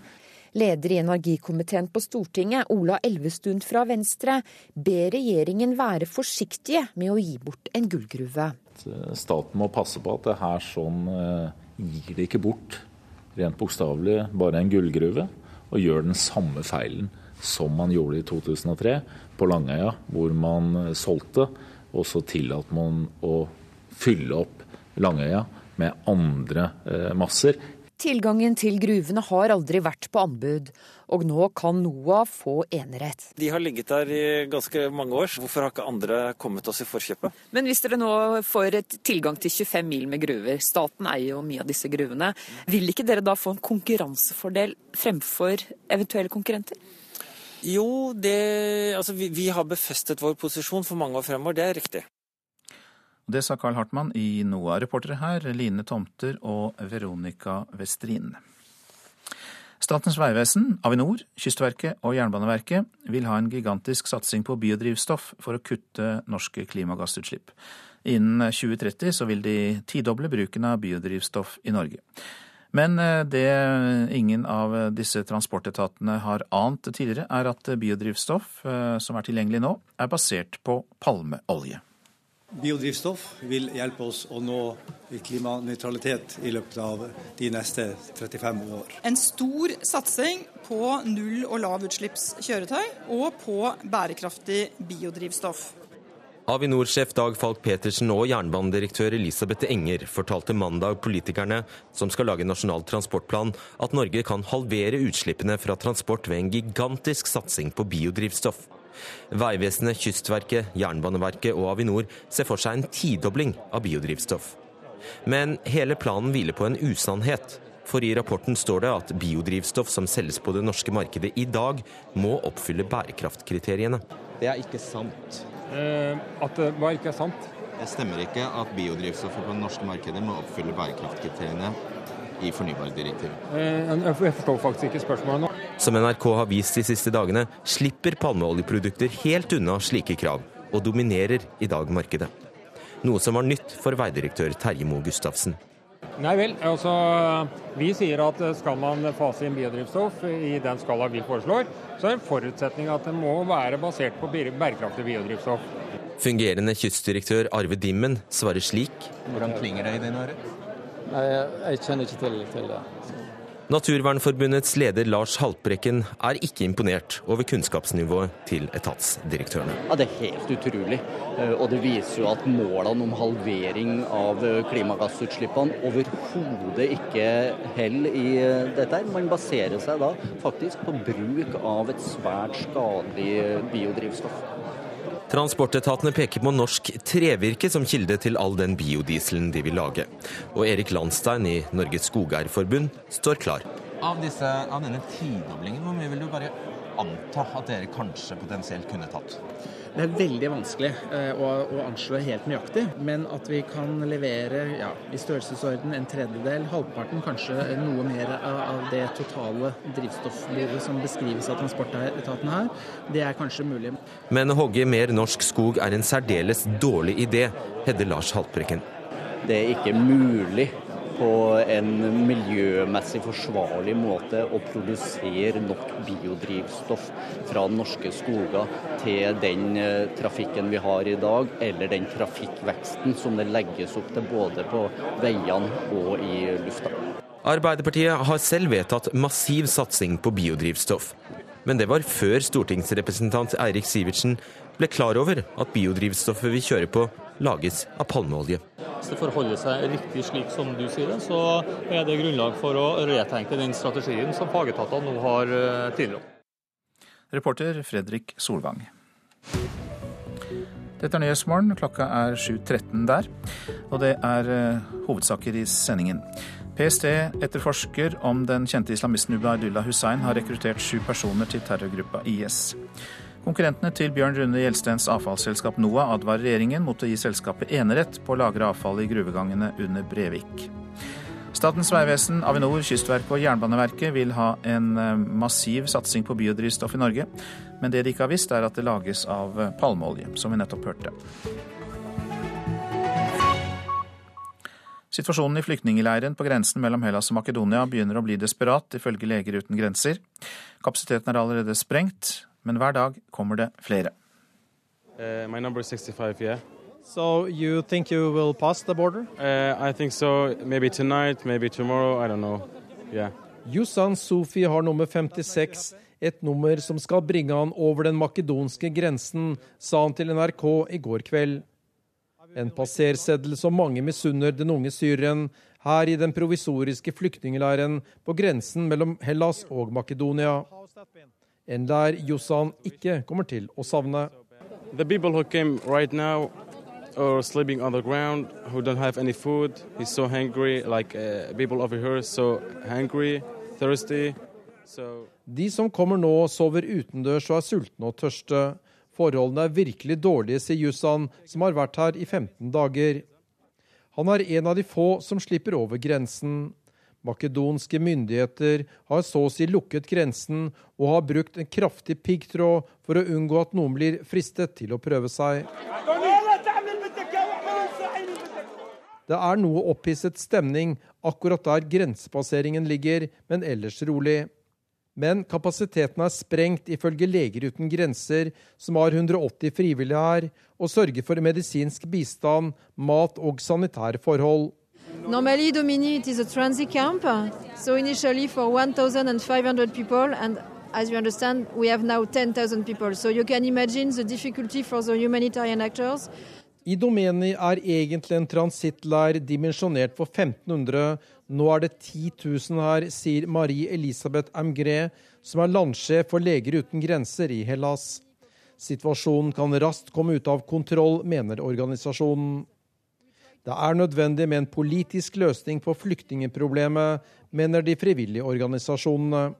Leder i energikomiteen på Stortinget, Ola Elvestuen fra Venstre, ber regjeringen være forsiktige med å gi bort en gullgruve. Staten må passe på at det her sånn gir det ikke bort, rent bokstavelig, bare en gullgruve, og gjør den samme feilen som man gjorde i 2003 på Langøya, hvor man solgte, og så tillater man å fylle opp Langøya med andre eh, masser Tilgangen til gruvene har aldri vært på anbud, og nå kan NOAH få enerett. De har ligget der i ganske mange år, hvorfor har ikke andre kommet oss i forkjøpet? Men hvis dere nå får et tilgang til 25 mil med gruver, staten eier jo mye av disse gruvene, vil ikke dere da få en konkurransefordel fremfor eventuelle konkurrenter? Jo, det, altså vi, vi har befestet vår posisjon for mange år fremover, det er riktig. Det sa Carl Hartmann i NOA. Reportere her Line Tomter og Veronica Westrin. Statens vegvesen, Avinor, Kystverket og Jernbaneverket vil ha en gigantisk satsing på biodrivstoff for å kutte norske klimagassutslipp. Innen 2030 så vil de tidoble bruken av biodrivstoff i Norge. Men eh, det ingen av disse transportetatene har ant tidligere, er at biodrivstoff eh, som er tilgjengelig nå, er basert på palmeolje. Biodrivstoff vil hjelpe oss å nå klimanøytralitet i løpet av de neste 35 år. En stor satsing på null- og lavutslippskjøretøy og på bærekraftig biodrivstoff. Avinor-sjef Dag Falk Petersen og jernbanedirektør Elisabeth Enger fortalte mandag politikerne som skal lage Nasjonal transportplan, at Norge kan halvere utslippene fra transport ved en gigantisk satsing på biodrivstoff. Vegvesenet, Kystverket, Jernbaneverket og Avinor ser for seg en tidobling av biodrivstoff. Men hele planen hviler på en usannhet. For i rapporten står det at biodrivstoff som selges på det norske markedet i dag, må oppfylle bærekraftkriteriene. Det er ikke sant. Eh, at det hva ikke er sant? Det stemmer ikke at biodrivstoffet på det norske markedet må oppfylle bærekraftkriteriene i fornybardirektivet. Eh, jeg forstår faktisk ikke spørsmålet nå. Som NRK har vist de siste dagene, slipper palmeoljeprodukter helt unna slike krav, og dominerer i dag markedet. Noe som var nytt for veidirektør Terje Moe Gustavsen. Nei vel, altså Vi sier at skal man fase inn biodrivstoff i den skala vi foreslår, så er en forutsetning at det må være basert på bærekraftig biodrivstoff. Fungerende kystdirektør Arve Dimmen svarer slik. Hvordan klinger det i dine ører? Nei, jeg kjenner ikke til, til det. Naturvernforbundets leder Lars Haltbrekken er ikke imponert over kunnskapsnivået til etatsdirektørene. Ja, Det er helt utrolig. Eh, og det viser jo at målene om halvering av eh, klimagassutslippene overhodet ikke holder i eh, dette. Man baserer seg da faktisk på bruk av et svært skadelig biodrivstoff. Transportetatene peker på norsk trevirke som kilde til all den biodieselen de vil lage. Og Erik Landstein i Norges Skogeierforbund står klar. Av, disse, av denne tidoblingen, hvor mye vil du bare anta at dere kanskje potensielt kunne tatt? Det er veldig vanskelig eh, å, å, anslå helt nøyaktig, men at vi kan levere ja, i størrelsesorden en tredjedel, halvparten, kanskje noe mer av det totale drivstoffbehovet som beskrives av transportetaten her, det er kanskje mulig. Men å hogge mer norsk skog er en særdeles dårlig idé, hevder Lars Haltbrekken. Det er ikke mulig på en miljømessig forsvarlig måte å produsere nok biodrivstoff fra norske skoger til den eh, trafikken vi har i dag, eller den trafikkveksten som det legges opp til både på veiene og i lufta. Arbeiderpartiet har selv vedtatt massiv satsing på biodrivstoff. Men det var før stortingsrepresentant Eirik Sivertsen ble klar over at biodrivstoffet vi kjører på, lages av palmeolje. Hvis det forholder seg riktig slik som du sier det, så er det grunnlag for å retenke den strategien som fagetatene nå har eh, tilrådd. Reporter Fredrik Solvang. Dette er Nyhetsmorgen. Klokka er 7.13 der, og det er uh, hovedsaker i sendingen. PST etterforsker om den kjente islamisten Ubaydullah Hussein har rekruttert sju personer til terrorgruppa IS. Konkurrentene til Bjørn Rune Gjelstens avfallsselskap NOAH advarer regjeringen mot å gi selskapet enerett på å lagre avfall i gruvegangene under Brevik. Statens vegvesen, Avinor, Kystverket og Jernbaneverket vil ha en eh, massiv satsing på biodrivstoff i Norge, men det de ikke har visst, er at det lages av eh, palmeolje, som vi nettopp hørte. Situasjonen i flyktningleiren på grensen mellom Hellas og Makedonia begynner å bli desperat, ifølge Leger uten grenser. Kapasiteten er allerede sprengt, men hver dag kommer det flere. Uh, my number is 65, yeah. So you think you will pass the border? Uh, I think so. Maybe tonight, maybe tomorrow. I don't know. Yeah. Yusan Sufi har nummer 56, et nummer som skal bringe han over den makedonske grensen, sa han til NRK i går kveld. En passerseddel som mange misunner den unge syreren her i den provisoriske flyktningleiren på grensen mellom Hellas og Makedonia en der Jossan ikke kommer til å savne. The people who came right now or sleeping on the ground, who don't have any food, He's so hungry, like uh, people over here, so hungry, thirsty. So... De som kommer nå, sover utendørs og er sultne og tørste. Forholdene er virkelig dårlige, sier Jussan, som har vært her i 15 dager. Han er en av de få som slipper over grensen. Makedonske myndigheter har så å si lukket grensen og har brukt en kraftig piggtråd for å unngå at noen blir fristet til å prøve seg. Det er noe opphisset stemning akkurat der grensepasseringen ligger, men ellers rolig. Men kapasiteten er sprengt, ifølge Leger uten grenser, som har 180 frivillige her, og sørger for medisinsk bistand, mat og sanitære forhold. Normally, Domini it is a transit camp. So initially for 1,500 people, and as you understand, we have now 10,000 people. So you can imagine the difficulty for the humanitarian actors. I Domeni er egentlig en transittleir dimensjonert for 1500. Nå er det 10 000 her, sier Marie Elisabeth Amgré, som er landsjef for Leger uten grenser i Hellas. Situasjonen kan raskt komme ut av kontroll, mener organisasjonen. Det er nødvendig med en politisk løsning på flyktningeproblemet, mener de frivillige organisasjonene.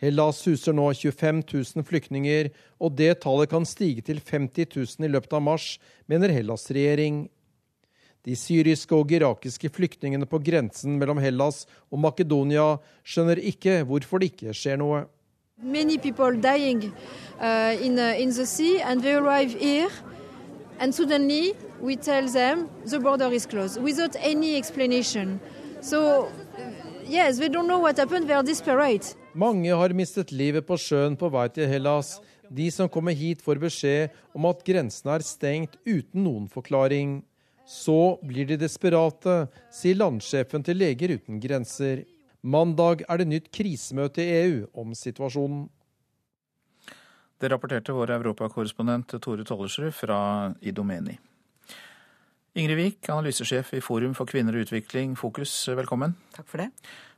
Hellas huser nå 25 000 flyktninger, og det tallet kan stige til 50 000 i løpet av mars, mener Hellas regjering. De syriske og irakiske flyktningene på grensen mellom Hellas og Makedonia skjønner ikke hvorfor det ikke skjer noe. Many people dying uh, in, uh, in the sea, and they arrive here, and suddenly we tell them the border is closed without any explanation. So, yes, they don't know what happened, they are desperate. Mange har mistet livet på sjøen på vei til Hellas. De som kommer hit får beskjed om at grensen er stengt uten noen forklaring. Så blir de desperate, sier landsjefen til Leger uten grenser. Mandag er det nytt krisemøte i EU om situasjonen. Det rapporterte vår europakorrespondent Tore Tollersrud fra Idomeni. Ingrid Wiik, analysesjef i Forum for kvinner og utvikling, Fokus, velkommen. Takk for det.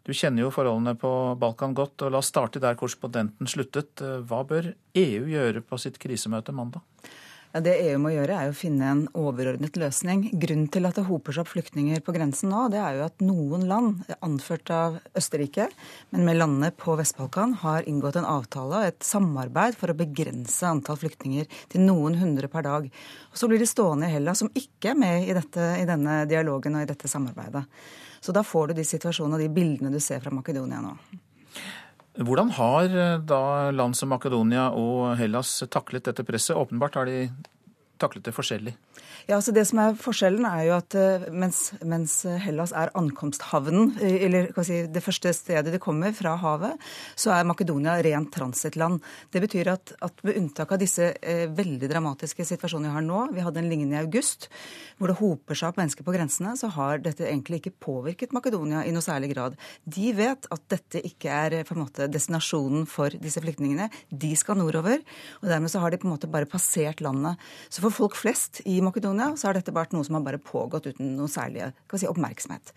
Du kjenner jo forholdene på Balkan godt, og la oss starte der korrespondenten sluttet. Hva bør EU gjøre på sitt krisemøte mandag? Ja, Det EU må gjøre, er å finne en overordnet løsning. Grunnen til at det hoper seg opp flyktninger på grensen nå, det er jo at noen land, anført av Østerrike, men med landene på Vest-Balkan, har inngått en avtale og et samarbeid for å begrense antall flyktninger til noen hundre per dag. Og Så blir de stående i Hellas, som ikke er med i, dette, i denne dialogen og i dette samarbeidet. Så da får du de situasjonene og de bildene du ser fra Makedonia nå. Hvordan har eh, da land som Makedonia og Hellas taklet dette presset? Åpenbart har de taklet det forskjellig. Ja, altså Det som er forskjellen, er jo at eh, mens, mens Hellas er ankomsthavnen, eh, eller si, det første stedet de kommer fra havet, så er Makedonia rent transittland. Det betyr at, at med unntak av disse eh, veldig dramatiske situasjonene vi har nå, vi hadde en lignende i august, hvor det hoper seg opp mennesker på grensene, så har dette egentlig ikke påvirket Makedonia i noe særlig grad. De vet at dette ikke er på en måte destinasjonen for disse flyktningene. De skal nordover, og dermed så har de på en måte bare passert landet. Så for folk flest i Makedonia så har dette vært noe som har bare pågått uten noe særlig si, oppmerksomhet.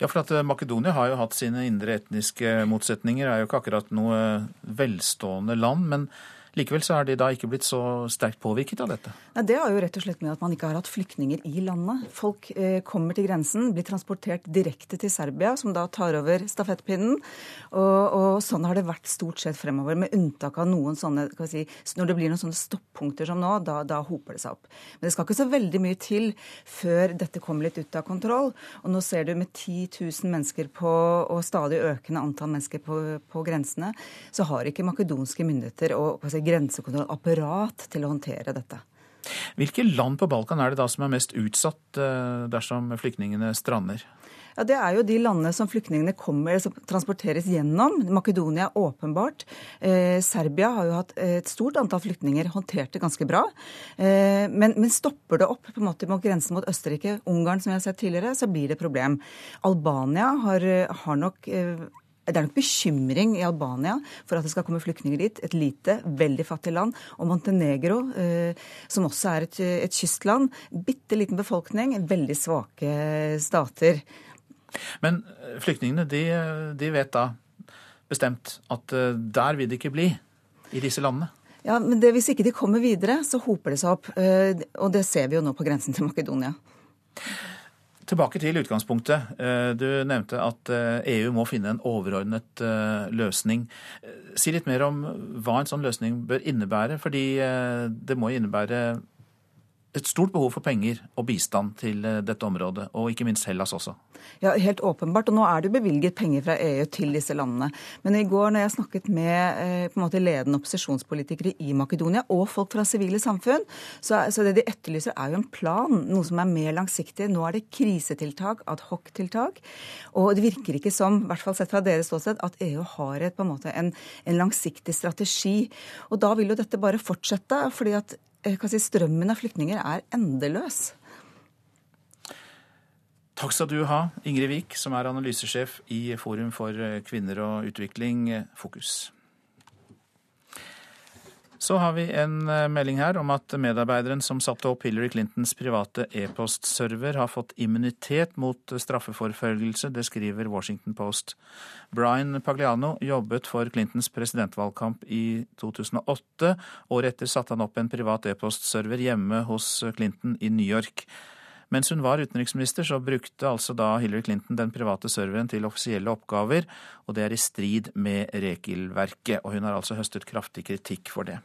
Ja, for at eh, Makedonia har jo hatt sine indre etniske motsetninger, er jo ikke akkurat noe velstående land. men Likevel så er de da ikke blitt så sterkt påvirket av dette? Nei, Det har jo rett og slett med at man ikke har hatt flyktninger i landet. Folk eh, kommer til grensen, blir transportert direkte til Serbia, som da tar over stafettpinnen. Og, og sånn har det vært stort sett fremover, med unntak av noen sånne si, Når det blir noen sånne stoppunkter som nå, da, da, hoper det seg opp. Men det skal ikke så veldig mye til før dette kommer litt ut av kontroll. Og nå ser du med 10 000 mennesker på, og stadig økende antall mennesker på, på grensene, så har ikke makedonske myndigheter og si, grensekontrollapparat til å håndtere dette. Hvilke land på Balkan er det da som er mest utsatt eh, dersom flyktningene strander? Ja, Det er jo de landene som flyktningene kommer, som transporteres gjennom. Makedonia åpenbart. Eh, Serbia har jo hatt et stort antall flyktninger, håndtert det ganske bra. Eh, men, men, stopper det opp på en måte mot grensen mot Østerrike, Ungarn, som vi har sett tidligere, så blir det problem. Albania har, har nok eh, det er nok bekymring i Albania for at det skal komme flyktninger dit. Et lite, veldig fattig land. Og Montenegro, eh, som også er et, et kystland. Bitte liten befolkning, veldig svake stater. Men eh, flyktningene de, de vet da bestemt at eh, der vil de ikke bli, i disse landene? Ja, men det, Hvis ikke de kommer videre, så hoper det seg opp. Og det ser vi jo nå på grensen til Makedonia. Tilbake til utgangspunktet. Eh, du nevnte at EU må finne en overordnet løsning. Si litt mer om hva en sånn løsning bør innebære. Fordi det må innebære et stort behov for penger og bistand til eh, dette området, og ikke minst Hellas også. Ja, Helt åpenbart. Og nå er det jo bevilget penger fra EU til disse landene. Men i går når jeg snakket med eh, på en måte ledende opposisjonspolitikere i Makedonia og folk fra sivile samfunn, så, så, det de etterlyser er jo en plan, noe som er mer langsiktig. Nå er det krisetiltak, ad hoc-tiltak. Og det virker ikke som, i hvert fall sett fra deres ståsted, at EU har et, på en måte en, en langsiktig strategi. Og da vil jo dette bare fortsette. fordi at si, strømmen av flyktninger er endeløs. Takk skal du ha, Ingrid Wiik, som er analysesjef i Forum for eh, kvinner og utvikling, eh, Fokus. Så har vi en melding her om at medarbeideren som satte opp Hillary Clintons private e-postserver, har fått immunitet mot straffeforfølgelse. Det skriver Washington Post. Brian Pagliano jobbet for Clintons presidentvalgkamp i 2008. Året etter satte han opp en privat e-postserver hjemme hos Clinton i New York. Mens hun var utenriksminister, så brukte altså da Hillary Clinton den private serveren til offisielle oppgaver, og det er i strid med regelverket. Og hun har altså høstet kraftig kritikk for det.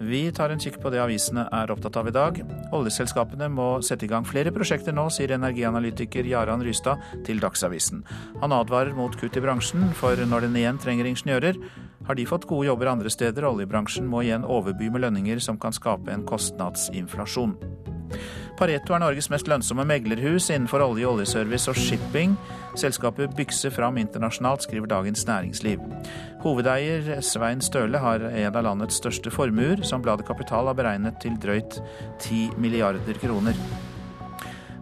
Vi tar en kikk på det avisene er opptatt av i dag. Oljeselskapene må sette i gang flere prosjekter nå, sier energianalytiker Jaran Rystad til Dagsavisen. Han advarer mot kutt i bransjen, for når den igjen trenger ingeniører, har de fått gode jobber andre steder, oljebransjen må igjen overby med lønninger som kan skape en kostnadsinflasjon. Pareto er Norges mest lønnsomme meglerhus innenfor olje, oljeservice og shipping. Selskapet bykser fram internasjonalt, skriver Dagens Næringsliv. Hovedeier Svein Støle har en av landets største formuer, som bladet Kapital har beregnet til drøyt 10 milliarder kroner.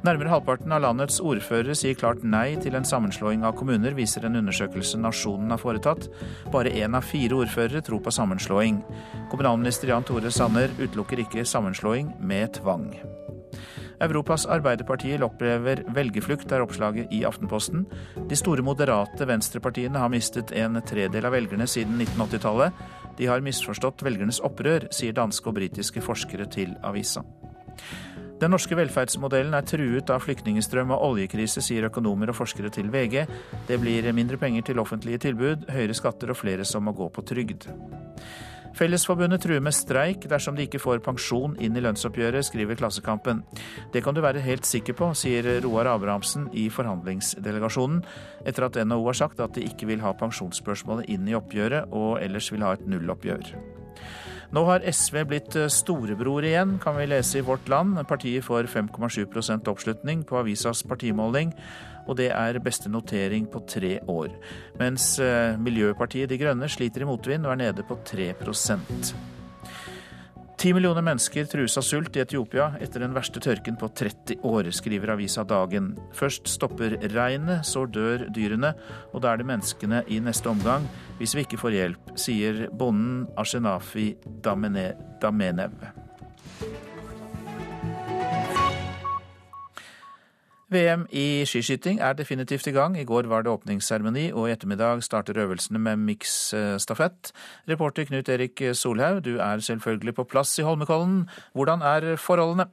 Nærmere halvparten av landets ordførere sier klart nei til en sammenslåing av kommuner, viser en undersøkelse Nasjonen har foretatt. Bare én av fire ordførere tror på sammenslåing. Kommunalminister Jan Tore Sanner utelukker ikke sammenslåing med tvang. Europas Arbeiderpartier opplever velgerflukt, er oppslaget i Aftenposten. De store moderate venstrepartiene har mistet en tredel av velgerne siden 1980-tallet. De har misforstått velgernes opprør, sier danske og britiske forskere til avisa. Den norske velferdsmodellen er truet av flyktningstrøm og oljekrise, sier økonomer og forskere til VG. Det blir mindre penger til offentlige tilbud, høyere skatter og flere som må gå på trygd. Fellesforbundet truer med streik dersom de ikke får pensjon inn i lønnsoppgjøret, skriver Klassekampen. Det kan du være helt sikker på, sier Roar Abrahamsen i forhandlingsdelegasjonen, etter at NHO har sagt at de ikke vil ha pensjonsspørsmålet inn i oppgjøret, og ellers vil ha et nulloppgjør. Nå har SV blitt storebror igjen, kan vi lese i Vårt Land. Partiet får 5,7% oppslutning på avisas partimåling, og det er beste notering på tre år. Mens eh, Miljøpartiet De Grønne sliter i motvind og er nede på 3 Ti millioner mennesker trues av sult i Etiopia etter den verste tørken på 30 år, skriver avisa Dagen. Først stopper regnet, så dør dyrene, og da er det menneskene i neste omgang, hvis vi ikke får hjelp, sier bonden Ashenafi Damenev. VM i skiskyting er definitivt i gang. I går var det åpningsseremoni, og i ettermiddag starter øvelsene med miksstafett. Reporter Knut Erik Solhaug, du er selvfølgelig på plass i Holmenkollen. Hvordan er forholdene?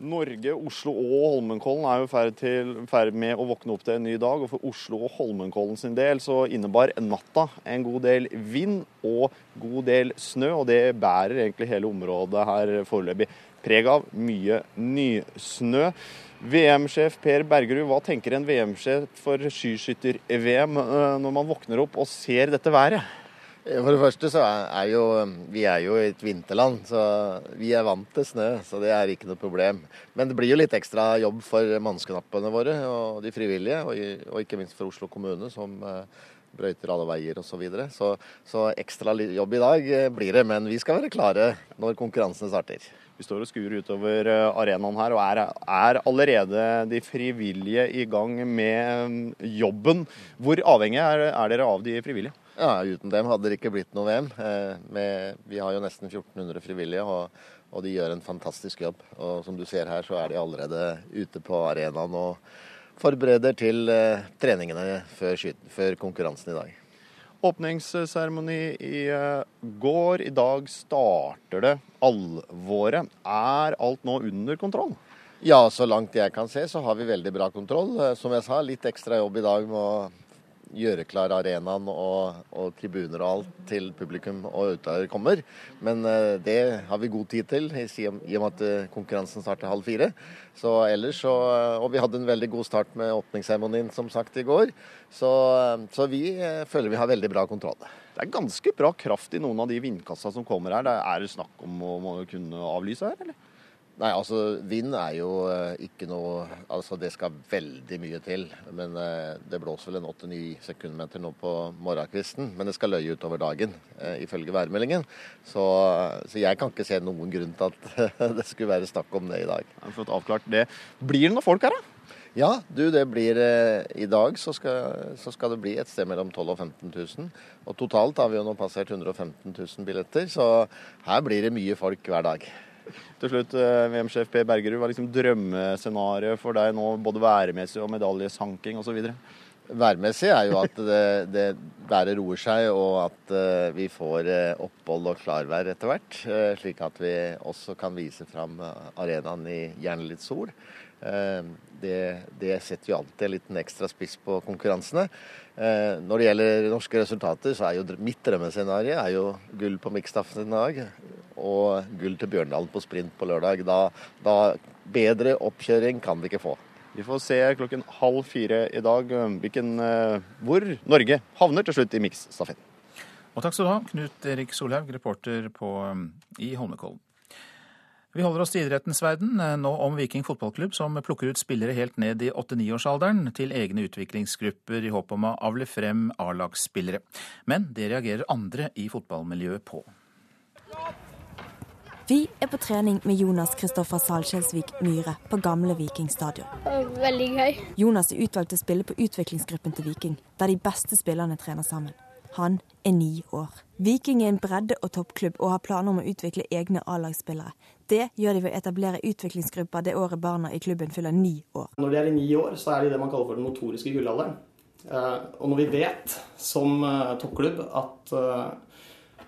Norge, Oslo og Holmenkollen er jo i ferd med å våkne opp til en ny dag. og For Oslo og Holmenkollen sin del så innebar natta en god del vind og god del snø. Og det bærer egentlig hele området her foreløpig preg av. Mye nysnø. VM-sjef Per Bergerud, hva tenker en VM-sjef for skiskytter-VM eh, når man våkner opp og ser dette været? For det første så er jo vi er jo et vinterland, så vi er vant til snø. Så det er ikke noe problem. Men det blir jo litt ekstra jobb for mannsknappene våre og de frivillige, og, ikke minst for Oslo kommune, som eh, brøyter alle veier osv. Så, videre. så Så ekstra jobb i dag eh, blir det, men vi skal være klare når konkurransene starter. Vi står og skuer utover eh, arenaen her, og er, er, allerede de frivillige i gang med mm, jobben. Hvor avhengig er, er, dere av de frivillige? Ja, Uten dem hadde det ikke blitt noe VM. Eh, med, vi har jo nesten 1400 frivillige, og, og, de gjør en fantastisk jobb. Og Som du ser her, så er de allerede ute på arenaen og forbereder til eh, treningene før, før konkurransen i dag. Åpningsseremoni i eh, går. I dag starter det alvoret. Er alt nå under kontroll? Ja, så langt jeg kan se, så har vi veldig bra kontroll. Eh, som jeg sa, litt ekstra jobb i dag med å gjøre klar arenaen og, og, tribuner og alt til publikum og utøvere kommer. Men uh, det har vi god tid til, i og med at uh, konkurransen starter halv fire. Så ellers så, uh, Og vi hadde en veldig god start med åpningsseremonien som sagt i går. Så, så vi føler vi har veldig bra kontroll. Det er ganske bra kraft i noen av de vindkassa som kommer her. Er det snakk om å kunne avlyse her, eller? Nei, altså vind er jo eh, ikke noe Altså det skal veldig mye til. Men eh, det blåser vel en 8-9 sekundmeter nå på morgenkvisten. Men det skal løye utover dagen, eh, ifølge værmeldingen. Så, så, jeg kan ikke se noen grunn til at det skulle være snakk om det i dag. Jeg har fått avklart det. Blir det noen folk her, da? Ja, du, det blir I dag så skal, så skal, det bli et sted mellom 12 og 15 000. Og totalt har vi jo nå passert 115 000 billetter, så her blir det mye folk hver dag. Til slutt, eh, VM-sjef Per Bergerud, hva er liksom drømmescenarioet for deg nå, både værmessig og medaljesanking osv.? Værmessig er jo at det, det været roer seg, og at uh, vi får uh, opphold og klarvær etter hvert. Uh, slik at vi også kan vise fram arenaen i gjerne litt sol. Det, det, setter jo alltid en liten ekstra spiss på konkurransene. Når det gjelder norske resultater, så er jo mitt drømmescenario gull på Mikstaffen i dag og gull til Bjørndalen på sprint på lørdag. Da, da bedre oppkjøring kan vi ikke få. Vi får se klokken halv fire i dag hvilken, eh, hvor Norge havner til slutt i miksstafetten. Og takk skal du ha, Knut Erik Solhaug, reporter på, i Holmenkollen. Vi holder oss til idrettens verden, eh, nå om Viking fotballklubb, som plukker ut spillere helt ned i 8-9-årsalderen til egne utviklingsgrupper i håp om å avle frem A-lagsspillere. Men det reagerer andre i fotballmiljøet på. Vi er på trening med Jonas Kristoffer Salskjelsvik Myhre på gamle Viking stadion. Veldig gøy. Jonas er utvalgt til å spille på utviklingsgruppen til Viking, der de beste spillerne trener sammen. Han er ni år. Viking er en bredde- og toppklubb og har planer om å utvikle egne A-lagsspillere. Det gjør de ved å etablere utviklingsgrupper det året barna i klubben fyller ni år. Når de er i ni år, så er de det man kaller for den motoriske gullalderen. Eh, og når vi vet som eh, toppklubb at eh,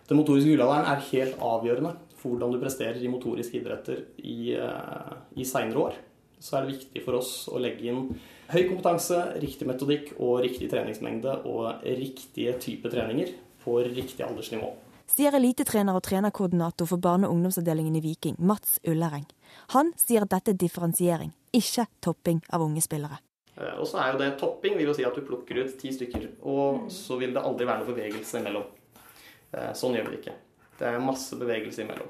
den motoriske gullalderen er helt avgjørende for hvordan du presterer i motoriske idretter i, i seinere år, så er det viktig for oss å legge inn høy kompetanse, riktig metodikk og riktig treningsmengde og riktige type treninger på riktig aldersnivå sier elitetrener og trenerkoordinator for barne- og ungdomsavdelingen i Viking, Mats Ullereng. Han sier at dette er differensiering, ikke topping av unge spillere. Eh, og så er jo det Topping vil jo si at du plukker ut ti stykker, og så vil det aldri være noe bevegelse imellom. Eh, sånn gjør vi det ikke. Det er masse bevegelse imellom.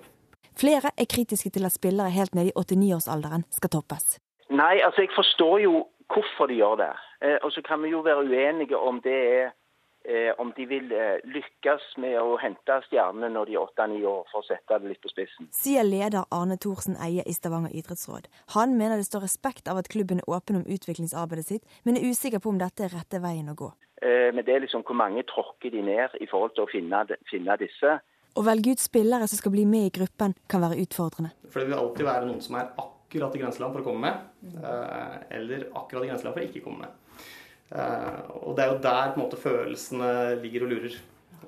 Flere er kritiske til at spillere helt ned i 89-årsalderen skal toppes. Nei, altså jeg forstår jo hvorfor de gjør det. Eh, og så kan vi jo være uenige om det er eh, om de vil eh, lykkes med å hente stjernene når de er åtte-ni år, for å sette det litt på spissen. Sier leder Arne Thorsen Eie i Stavanger idrettsråd. Han mener det står respekt av at klubben er åpen om utviklingsarbeidet sitt, men er usikker på om dette er rette veien å gå. Eh, men det er liksom hvor mange tråkker de ned i forhold til å finne, finne disse. Å velge ut spillere som skal bli med i gruppen, kan være utfordrende. For det vil alltid være noen som er akkurat i grenseland for å komme med, eh, eller akkurat i grenseland for å ikke komme med. Eh, og det er jo der på en måte følelsene ligger og lurer.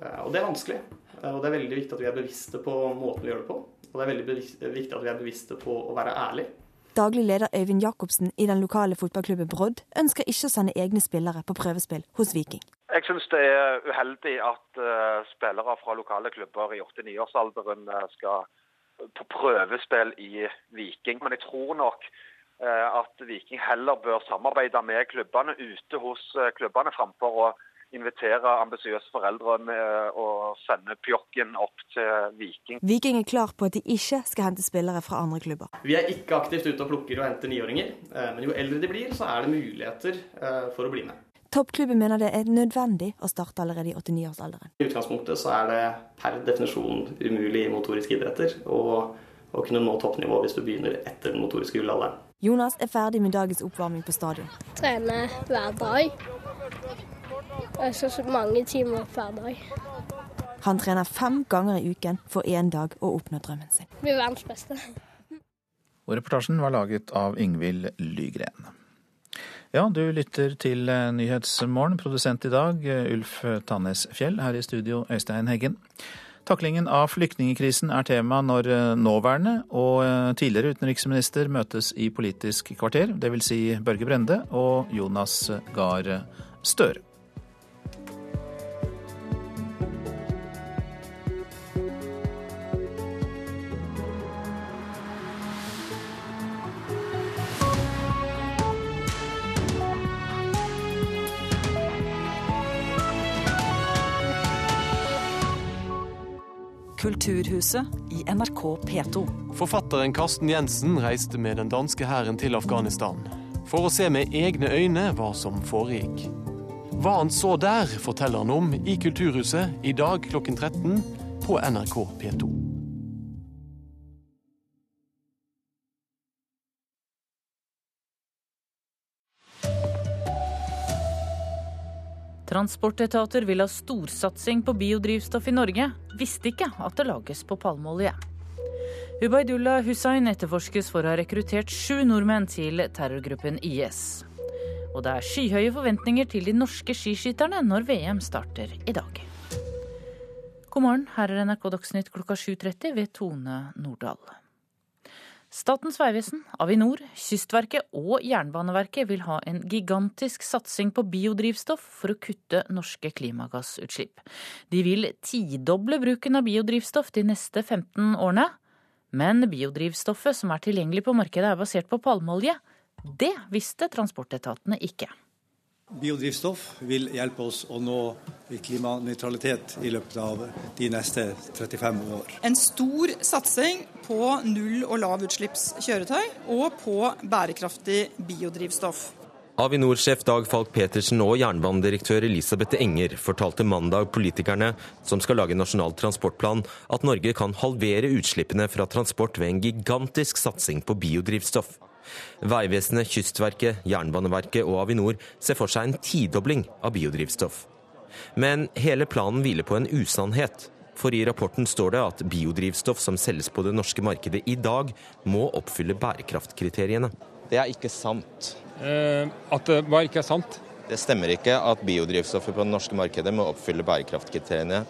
Eh, og det er vanskelig. Eh, og det er veldig viktig at vi er bevisste på måten vi gjør det på. Og det er veldig viktig at vi er bevisste på å være ærlig. Daglig leder Øyvind Jacobsen i den lokale fotballklubben Brodd ønsker ikke å sende egne spillere på prøvespill hos Viking. Jeg syns det er uheldig at uh, spillere fra lokale klubber i 8-9-årsalderen skal på prøvespill i Viking. Men jeg tror nok at Viking heller bør samarbeide med klubbene ute hos eh, klubbene, framfor å invitere ambisiøse foreldre med å sende pjokken opp til Viking. Viking er klar på at de ikke skal hente spillere fra andre klubber. Vi er ikke aktivt ute og plukker og henter niåringer, eh, men jo eldre de blir, så er det muligheter for å bli med. Toppklubben mener det er nødvendig å starte allerede i 89-årsalderen. I utgangspunktet så er det per definisjon umulig i motoriske idretter å, å kunne nå toppnivå hvis du begynner etter den motoriske gullalderen. Jonas er ferdig med dagens oppvarming på stadion. Trener hver dag. Så mange timer hver dag. Han trener fem ganger i uken for én dag å oppnå drømmen sin. Bli verdens beste. Og reportasjen var laget av Ingvild Lygren. Ja, du lytter til Nyhetsmorgen. Produsent i dag Ulf Tannes Fjell. Her i studio Øystein Heggen. Taklingen av flyktningkrisen er tema når eh, nåværende og eh, tidligere utenriksminister møtes i Politisk kvarter, dvs. Si Børge Brende og Jonas Gahr Støre. Kulturhuset i NRK P2. Forfatteren Karsten Jensen reiste med den danske hæren til Afghanistan for å se med egne øyne hva som foregikk. Hva han så der, forteller han om i Kulturhuset i dag klokken 13 på NRK P2. Transportetater vil ha storsatsing på biodrivstoff i Norge. Visste ikke at det lages på palmeolje. Ubaidullah Hussain etterforskes for å ha rekruttert sju nordmenn til terrorgruppen IS. Og det er skyhøye forventninger til de norske skiskytterne når VM starter i dag. God morgen, her er NRK Dagsnytt klokka 7.30 ved Tone Nordahl. Statens vegvesen, Avinor, Kystverket og Jernbaneverket vil ha en gigantisk satsing på biodrivstoff for å kutte norske klimagassutslipp. De vil tidoble bruken av biodrivstoff de neste 15 årene. Men biodrivstoffet som er tilgjengelig på markedet er basert på palmeolje. Det visste transportetatene ikke. Biodrivstoff vil hjelpe oss å nå klimanøytralitet i løpet av de neste 35 år. En stor satsing på null- og lavutslippskjøretøy og på bærekraftig biodrivstoff. Avinor-sjef Dag Falk Petersen og jernbanedirektør Elisabeth Enger fortalte mandag politikerne som skal lage Nasjonal transportplan, at Norge kan halvere utslippene fra transport ved en gigantisk satsing på biodrivstoff. Vegvesenet, Kystverket, Jernbaneverket og Avinor ser for seg en tidobling av biodrivstoff. Men hele planen hviler på en usannhet. For i rapporten står det at biodrivstoff som selges på det norske markedet i dag, må oppfylle bærekraftkriteriene. Det er ikke sant. Eh, at det bare ikke er sant? Det stemmer ikke at biodrivstoffet på det norske markedet må oppfylle bærekraftkriteriene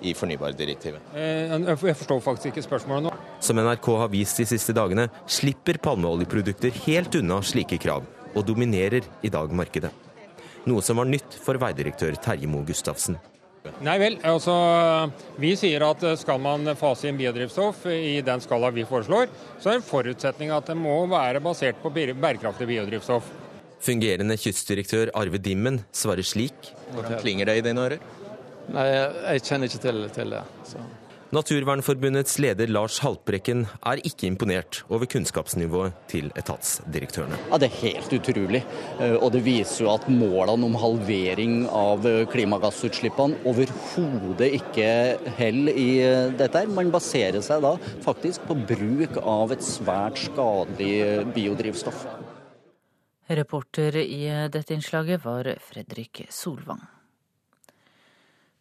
i fornybardirektivet. Eh, jeg forstår faktisk ikke spørsmålet nå. Som NRK har vist de siste dagene, slipper palmeoljeprodukter helt unna slike krav, og dominerer i dag markedet. Noe som var nytt for veidirektør Terje Moe Gustavsen. Nei vel, altså vi sier at skal man fase inn biodrivstoff i den skala vi foreslår, så er en forutsetning at det må være basert på bærekraftig biodrivstoff. Fungerende kystdirektør Arve Dimmen svarer slik. Hvordan klinger det i dine ører? Nei, jeg kjenner ikke til, til det. Så. Naturvernforbundets leder Lars Haltbrekken er ikke imponert over kunnskapsnivået til etatsdirektørene. Ja, Det er helt utrolig. Eh, og det viser jo at målene om halvering av eh, klimagassutslippene overhodet ikke holder i eh, dette. her. Man baserer seg da faktisk på bruk av et svært skadelig biodrivstoff. Reporter i dette innslaget var Fredrik Solvang.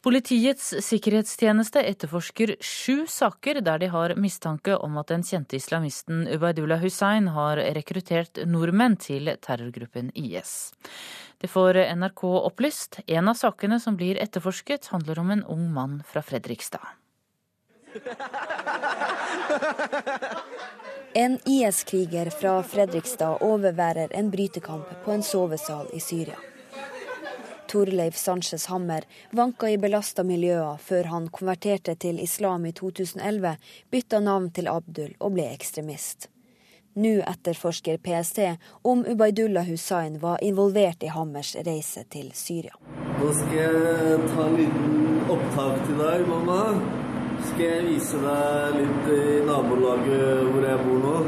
Politiets sikkerhetstjeneste etterforsker sju saker der de har mistanke om at den kjente islamisten Ubaidullah Hussain har rekruttert nordmenn til terrorgruppen IS. Det får NRK opplyst. En av sakene som blir etterforsket, handler om en ung mann fra Fredrikstad. En IS-kriger fra Fredrikstad overværer en brytekamp på en sovesal i Syria. Torleif Sanchez Hammer vanka i belasta miljøer før han konverterte til islam i 2011, bytta navn til Abdul og ble ekstremist. Nå etterforsker PST om Ubaydullah Hussain var involvert i Hammers reise til Syria. Nå skal jeg ta en liten opptak til deg, mamma. Skal jeg vise deg litt i nabolaget hvor jeg bor nå.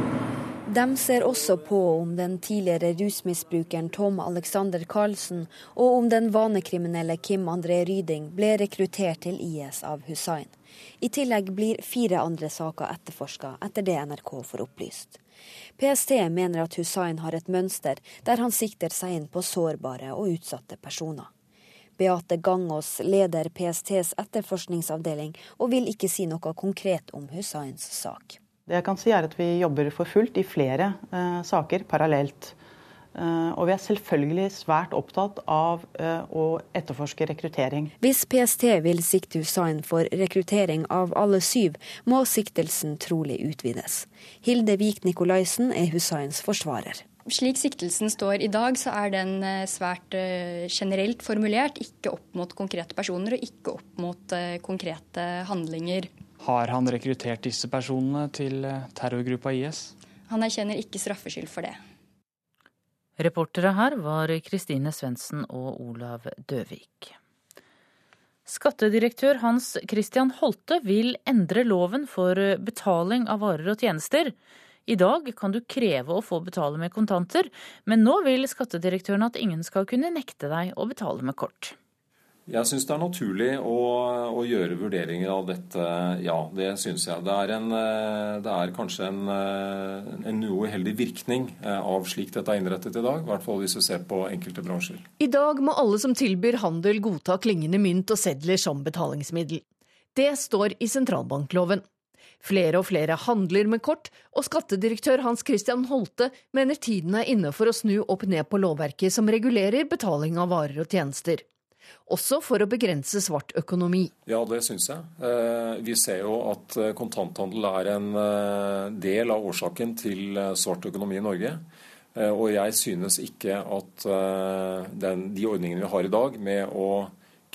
De ser også på om den tidligere rusmisbrukeren Tom Alexander Karlsen og om den vanekriminelle Kim André Ryding ble rekruttert til IS av Hussain. I tillegg blir fire andre saker etterforska, etter det NRK får opplyst. PST mener at Hussain har et mønster der han sikter seg inn på sårbare og utsatte personer. Beate Gangås leder PSTs etterforskningsavdeling og vil ikke si noe konkret om Husseins sak. Det jeg kan si er at Vi jobber for fullt i flere eh, saker parallelt. Eh, og vi er selvfølgelig svært opptatt av eh, å etterforske rekruttering. Hvis PST vil sikte Hussain for rekruttering av alle syv, må siktelsen trolig utvides. Hilde Vik Nikolaisen er Hussains forsvarer. Slik siktelsen står i dag, så er den svært generelt formulert. Ikke opp mot konkrete personer og ikke opp mot konkrete handlinger. Har han rekruttert disse personene til terrorgruppa IS? Han erkjenner ikke straffskyld for det. Reportere her var Kristine Svendsen og Olav Døvik. Skattedirektør Hans Christian Holte vil endre loven for betaling av varer og tjenester. I dag kan du kreve å få betale med kontanter, men nå vil skattedirektøren at ingen skal kunne nekte deg å betale med kort. Jeg syns det er naturlig å, å, gjøre vurderinger av dette, ja. Det syns jeg. Det er, en, det er kanskje en, en noe uheldig virkning av slik dette er innrettet i dag. I hvert fall hvis vi ser på enkelte bransjer. I dag må alle som tilbyr handel godta klingende mynt og sedler som betalingsmiddel. Det står i sentralbankloven. Flere og flere handler med kort, og skattedirektør Hans Christian Holte mener tiden er inne for å snu opp ned på lovverket som regulerer betaling av varer og tjenester også for å begrense svart økonomi. Ja, det syns jeg. Vi ser jo at kontanthandel er en del av årsaken til svart økonomi i Norge. Og jeg synes ikke at den, de ordningene vi har i dag med å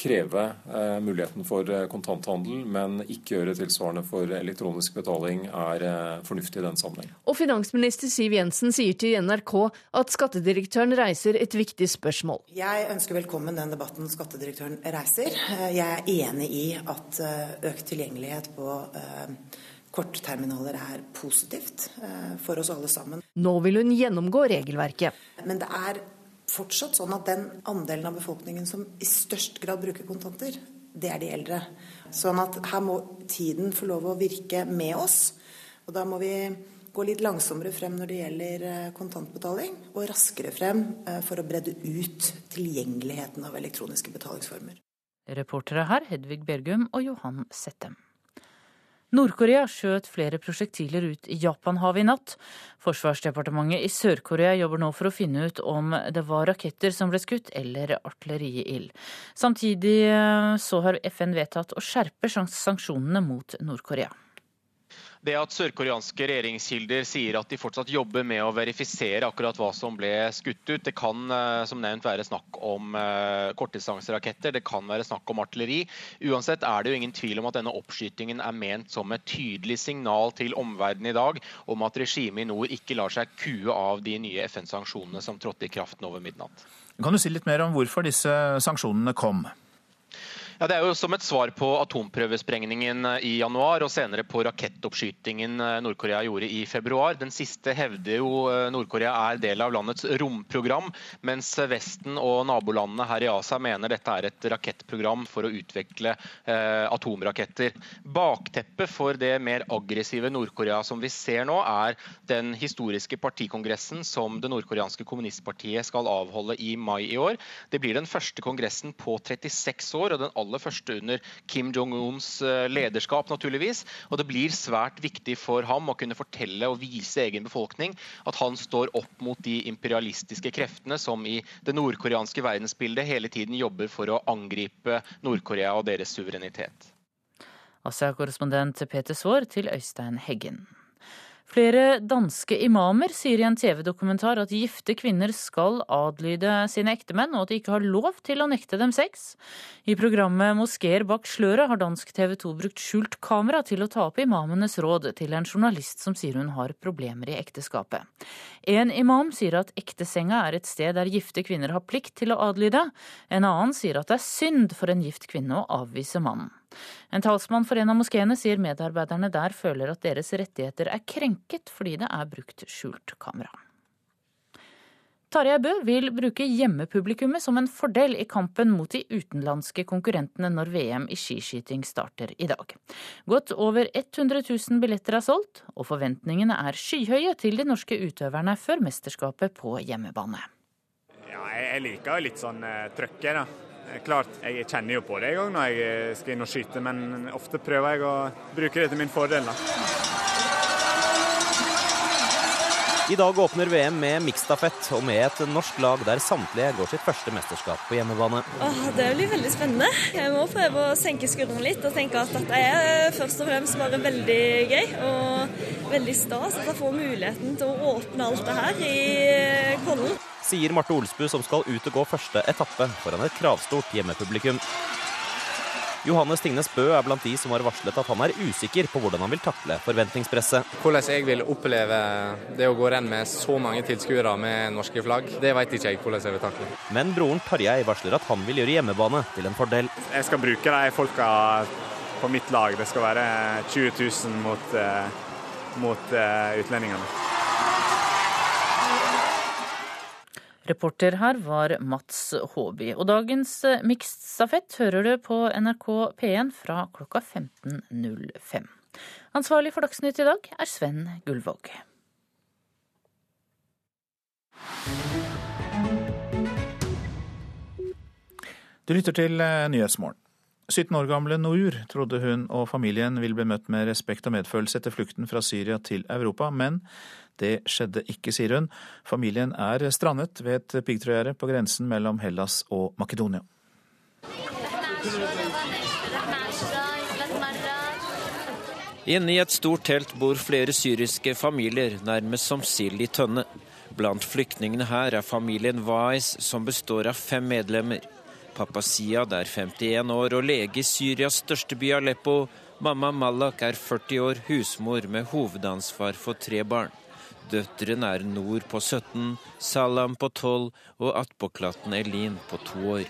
kreve eh, muligheten for kontanthandel, men ikke gjøre tilsvarende for elektronisk betaling, er eh, fornuftig i den sammenheng. Og finansminister Siv Jensen sier til NRK at skattedirektøren reiser et viktig spørsmål. Jeg ønsker velkommen den debatten skattedirektøren reiser. Jeg er enig i at økt tilgjengelighet på kortterminaler er positivt for oss alle sammen. Nå vil hun gjennomgå regelverket. Men det er fortsatt sånn at den andelen av befolkningen som i størst grad bruker kontanter, det er de eldre. Sånn at her må tiden få lov å virke med oss. Og da må vi gå litt langsommere frem når det gjelder kontantbetaling, og raskere frem for å bredde ut tilgjengeligheten av elektroniske betalingsformer. Reportere her Hedvig Bergum og Johan Settem. Nord-Korea skjøt flere prosjektiler ut i Japanhavet i natt. Forsvarsdepartementet i Sør-Korea jobber nå for å finne ut om det var raketter som ble skutt, eller artilleriild. Samtidig eh, så har FN vedtatt å skjerpe sanksjonene mot Nord-Korea. Det at sørkoreanske regjeringskilder sier at de fortsatt jobber med å verifisere akkurat hva som ble skutt ut, det kan eh, som nevnt være snakk om eh, kortdistanseraketter, det kan være snakk om artilleri. Uansett er det jo ingen tvil om at denne oppskytingen er ment som et tydelig signal til omverdenen i dag om at regimet i nord ikke lar seg kue av de nye FN-sanksjonene som trådte i kraft over midnatt. Kan du si litt mer om hvorfor disse sanksjonene kom? Ja, Det er jo som et svar på atomprøvesprengningen i januar og senere på rakettoppskytingen eh, Nord-Korea gjorde i februar. Den siste hevder jo eh, Nord-Korea er del av landets romprogram, mens Vesten og nabolandene her i Asia mener dette er et rakettprogram for å utvikle eh, atomraketter. Bakteppet for det mer aggressive Nord-Korea som vi ser nå, er den historiske partikongressen som det nordkoreanske kommunistpartiet skal avholde i mai i år. Det blir den første kongressen på 36 år. og den aller aller første under Kim Jong-uns eh, lederskap, naturligvis. Og det blir svært viktig for ham å kunne fortelle og vise egen befolkning at han står opp mot de imperialistiske kreftene som i det nordkoreanske verdensbildet hele tiden jobber for å angripe Nord-Korea og deres suverenitet. Asia-korrespondent Peter Svaar til Øystein Heggen. Flere danske imamer sier i en TV-dokumentar at gifte kvinner skal adlyde sine ektemenn, og at de ikke har lov til å nekte dem sex. I programmet Moskeer bak sløret har dansk TV 2 brukt skjult kamera til å ta opp imamenes råd til en journalist som sier hun har problemer i ekteskapet. En imam sier at ektesenga er et sted der gifte kvinner har plikt til å adlyde. En annen sier at det er synd for en gift kvinne å avvise mannen. En talsmann for en av moskeene sier medarbeiderne der føler at deres rettigheter er krenket fordi det er brukt skjult kamera. Tarjei Bø vil bruke hjemmepublikummet som en fordel i kampen mot de utenlandske konkurrentene når VM i skiskyting starter i dag. Godt over 100 000 billetter er solgt, og forventningene er skyhøye til de norske utøverne før mesterskapet på hjemmebane. Ja, jeg liker litt sånn uh, trøkket, da. Klart, Jeg kjenner jo på det en gang når jeg eh, skal inn og skyte, men ofte prøver jeg å bruke det til min fordel. da. I dag åpner VM med miksstafett, og med et norsk lag der samtlige går sitt første mesterskap på hjemmebane. Åh, det blir veldig spennende. Jeg må prøve å senke skuldrene litt og tenke at dette er først og fremst bare veldig gøy og veldig stas at jeg får muligheten til å åpne alt det her i Kollen sier Marte Olsbu, som skal ut og gå første etappe foran et kravstort hjemmepublikum. Johannes Tingnes Bø er blant de som har varslet at han er usikker på hvordan han vil takle forventningspresset. Hvordan jeg vil oppleve det å gå renn med så mange tilskuere med norske flagg, det vet ikke jeg hvordan jeg vil takle. Men broren Tarjei varsler at han vil gjøre hjemmebane til en fordel. Jeg skal bruke de folka på mitt lag. Det skal være 20 000 mot, uh, mot uh, utlendingene. Reporter her var Mats Håby. Og dagens eh, Mixed hører du på NRK P1 fra klokka 15.05. Ansvarlig for Dagsnytt i dag er Sven Gullvåg. Du lytter til eh, Nyhetsmorgen. 17 år gamle Nour trodde hun og familien ville bli møtt med respekt og medfølelse etter flukten fra Syria til Europa, men det skjedde ikke, sier hun. Familien er strandet ved et piggtrådgjerde på grensen mellom Hellas og Makedonia. Inne i et stort telt bor flere syriske familier, nærmest som sild i tønne. Blant flyktningene her er familien Wais, som består av fem medlemmer. Pappa Siad er 51 år og lege i Syrias største by Aleppo. Mamma Malak er 40 år, husmor med hovedansvar for tre barn. Døtrene er Nord på 17, Salam på 12 og attpåklatten Elin på to år.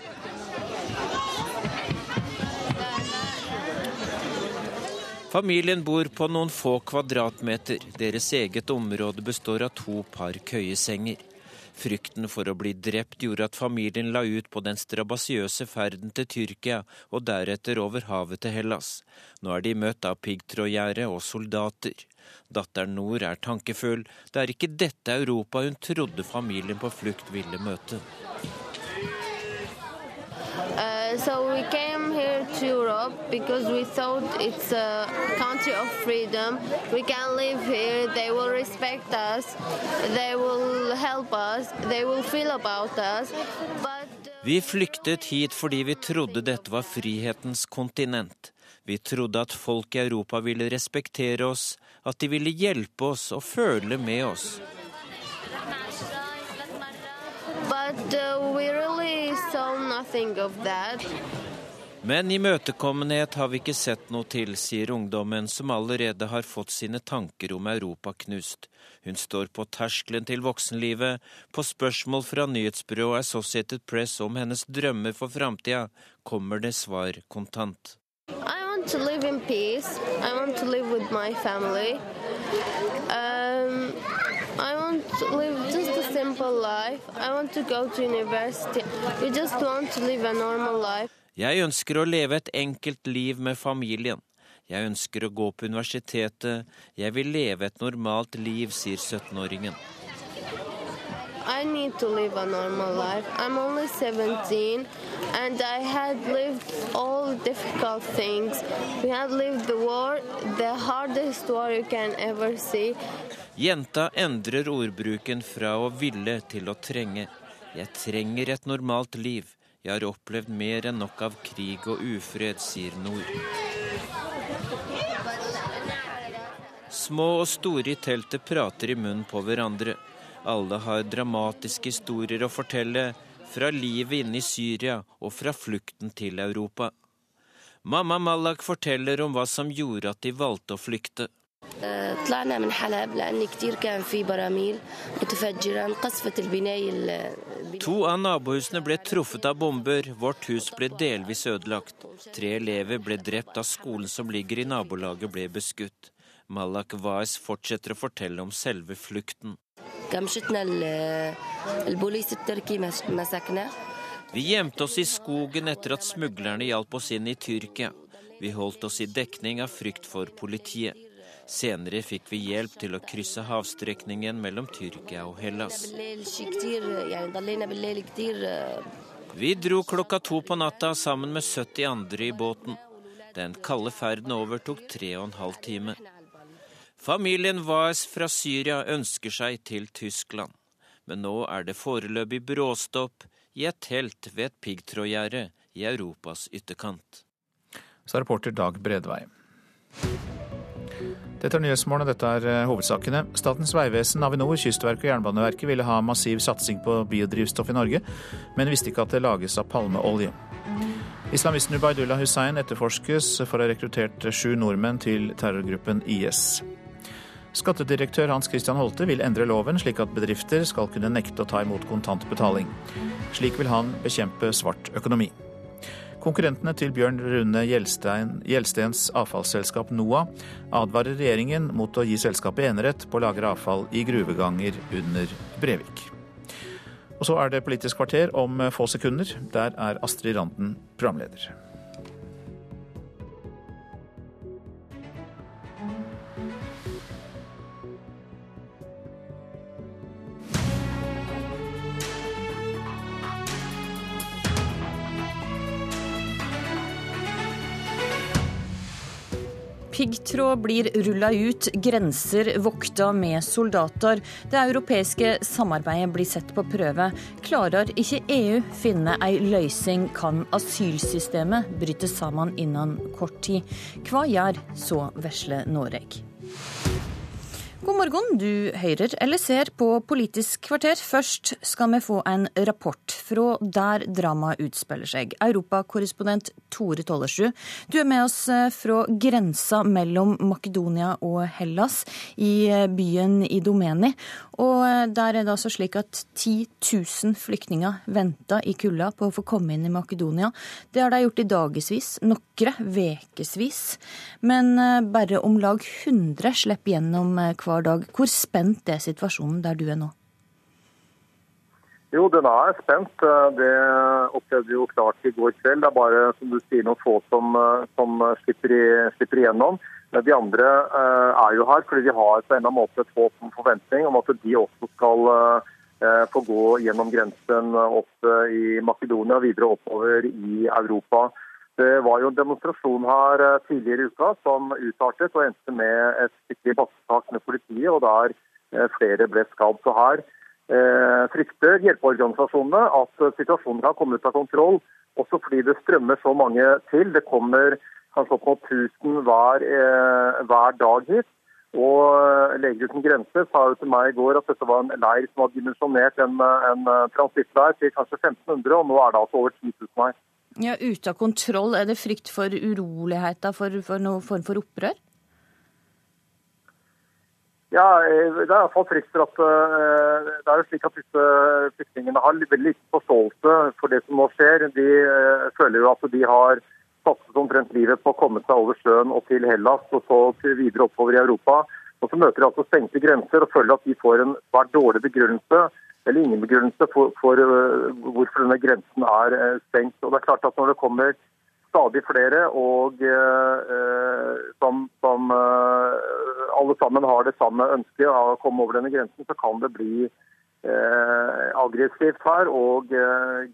Familien bor på noen få kvadratmeter. Deres eget område består av to par køyesenger. Frykten for å bli drept gjorde at familien la ut på den strabasiøse ferden til Tyrkia og deretter over havet til Hellas. Nå er de møtt av piggtrådgjerde og soldater. Datteren Nord er tankefull. Det er ikke dette Europa hun trodde familien på flukt ville møte. Uh, so we here to Europe because we thought it's a country of freedom. We can live here. They will respect us. They will help us. They will feel about us. But Vi flyktet hit fordi vi trodde dette var frihetens kontinent. Vi trodde at folk i Europa ville respektere oss, at de ville hjelpe oss og føle med oss. but uh, we really saw nothing of that. Men imøtekommenhet har vi ikke sett noe til, sier ungdommen som allerede har fått sine tanker om Europa knust. Hun står på terskelen til voksenlivet. På spørsmål fra nyhetsbyrået Associated Press om hennes drømmer for framtida, kommer det svar kontant. I want to. I want to live with my family. Um, I want to live just a simple life. I want to go to university. We just want to live. Jeg ønsker å leve et enkelt liv med familien. Jeg ønsker å gå på universitetet. Jeg vil leve et normalt liv, sier 17-åringen. I need to live a normal life. I'm only 17 and I had lived all difficult things. We had lived the war, the hardest war you can ever see. Jenta endrer ordbruken fra å ville til å trenge. Jeg trenger et normalt liv. Jeg har opplevd mer enn nok av krig og ufred, sier Nord. Små og store i teltet prater i munnen på hverandre. Alle har dramatiske historier å fortelle, fra livet inne i Syria og fra flukten til Europa. Mamma Malak forteller om hva som gjorde at de valgte å flykte. طلعنا من حلب لأن كتير كان في براميل متفجرة انقصفت البناية ال- To av nabohusene ble truffet av bomber, vårt hus ble delvis ødelagt. Tre elever ble drept da skolen som ligger i nabolaget ble beskutt. Malak Wais fortsetter å fortelle om selve flukten. كمشتنا ال- البوليس التركي مس- مسكنا Vi gjemte oss i skogen etter at smuglerne hjalp oss inn i Tyrkia. Vi holdt oss i dekning av frykt for politiet. Senere fikk vi hjelp til å krysse havstrekningen mellom Tyrkia og Hellas. Vi dro klokka to på natta sammen med 70 andre i båten. Den kalde ferden overtok tre og en halv time. Familien Waes fra Syria ønsker seg til Tyskland, men nå er det foreløpig bråstopp i et telt ved et piggtrådgjerde i Europas ytterkant. Så er reporter Dag Bredvei. Dette er Nyhetsmorgen, og dette er eh, hovedsakene. Statens vegvesen, Avinor, Kystverket og Jernbaneverket ville ha massiv satsing på biodrivstoff i Norge, men visste ikke at det lages av palmeolje. Islamisten Ubaydullah Hussein etterforskes for å ha rekruttert sju nordmenn til terrorgruppen IS. Skattedirektør Hans Christian Holte vil endre loven slik at bedrifter skal kunne nekte å ta imot kontantbetaling. Slik vil han bekjempe svart økonomi. Konkurrentene til Bjørn Rune Gjelstein, Gjelstens avfallsselskap NOAH advarer regjeringen mot å gi selskapet enerett på å lagre avfall i gruveganger under Brevik. Og så er det Politisk kvarter om få sekunder. Der er Astrid Randen programleder. Piggtråd blir rulla ut, grenser vokta med soldater. Det europeiske samarbeidet blir sett på prøve. Klarer ikke EU finne ei løysing, kan asylsystemet bryte sammen innen kort tid. Hva gjør så vesle Noreg? God morgen, du hører eller ser på Politisk kvarter. Først skal vi få en rapport fra der dramaet utspiller seg. Europakorrespondent Tore Tollersrud, du er med oss eh, fra grensa mellom Makedonia og Hellas, i eh, byen Idomeni. Og eh, der er det altså slik at 10 000 flyktninger venter i kulda på å få komme inn i Makedonia. Det har de gjort i dagevis, noen ukevis. Men bare om lag 100 slipper gjennom hver dag. Hvor spent er situasjonen der du er nå? Jo, den er spent. Det opplevde vi jo klart i går kveld. Det er bare som du sier, noen få som, som slipper, slipper, igjennom. De andre er jo her fordi de har på en eller annen måte et håp om forventning om at de også skal eh, få gå gjennom grensen opp eh, i Makedonia og videre oppover i Europa. Det var jo en demonstrasjon her eh, tidligere i uka som utartet og endte med et skikkelig bakketak med politiet, og der eh, flere ble skadd. Så her eh, frykter hjelpeorganisasjonene at situasjonen kan komme ut av kontroll, også fordi det strømmer så mange til. Det kommer kanskje opp mot 1000 hver, eh, hver dag hit. Og Leger uten grenser sa jo til meg i går at dette var en leir som var dimensjonert en, en transittleir til kanskje 1500, og nå er det altså over 10 000 her. Ja, Ute av kontroll. Er det frykt for uroligheter, for, for noen form for opprør? Ja, eh, Det er iallfall frykt for at det er jo slik at disse flyktningene har veldig liten forståelse for det som nå skjer. De føler jo at de har satset omtrent livet på å komme seg over sjøen og til Hellas, og så videre oppover i Europa. Og Så møter de altså stengte grenser og føler at de får en svært dårlig begrunnelse eller ingen begrunnelse for, for uh, hvorfor denne grensen er uh, stengt. Og det er klart at Når det kommer stadig flere og eh, som, som alle sammen har det samme ønsket av å komme over denne grensen, så kan det bli aggressivt her. Og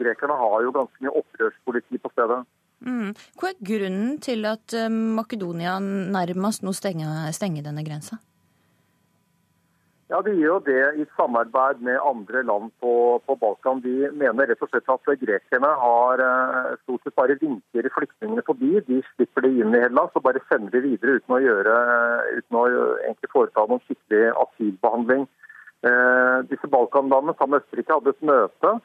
grekerne har jo ganske mye opprørspoliti på stedet. Mm. Hva er grunnen til at Makedonia nærmest nå stenger, stenger denne grensa? Ja, De gjør det i samarbeid med andre land på, på, Balkan. De mener rett og slett at grekerne har eh, stort sett bare vinker flyktningene forbi. De slipper de inn i Hellas og bare sender de videre uten å, gjøre, uten å foreta noen skikkelig asylbehandling. Eh, disse Balkanlandene sammen med Østerrike hadde et møte eh,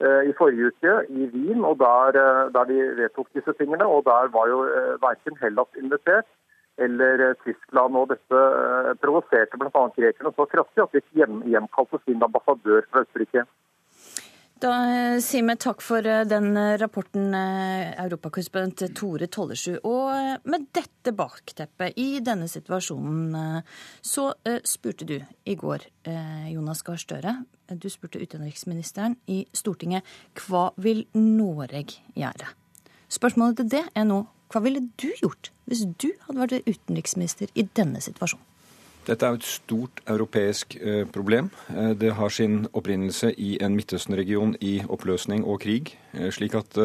i forrige uke i Wien, og der, eh, der de vedtok disse tingene. og Der var jo eh, verken Hellas invitert eller eh, Tyskland. og Dette eh, provoserte bl.a. grekerne så kraftig at de hjem, hjemkalte sin ambassadør fra Østerrike. Da eh, sier vi takk for den rapporten, europakorrespondent Tore Tollesju. Og med dette bakteppet, i denne situasjonen, så spurte du i går, Jonas Gahr Støre, du spurte utenriksministeren i Stortinget hva vil Norge gjøre? Spørsmålet til det er nå hva ville du gjort hvis du hadde vært utenriksminister i denne situasjonen? Dette er et stort europeisk eh, problem. Eh, det har sin opprinnelse i en Midtøsten-region i oppløsning og krig. Eh, slik at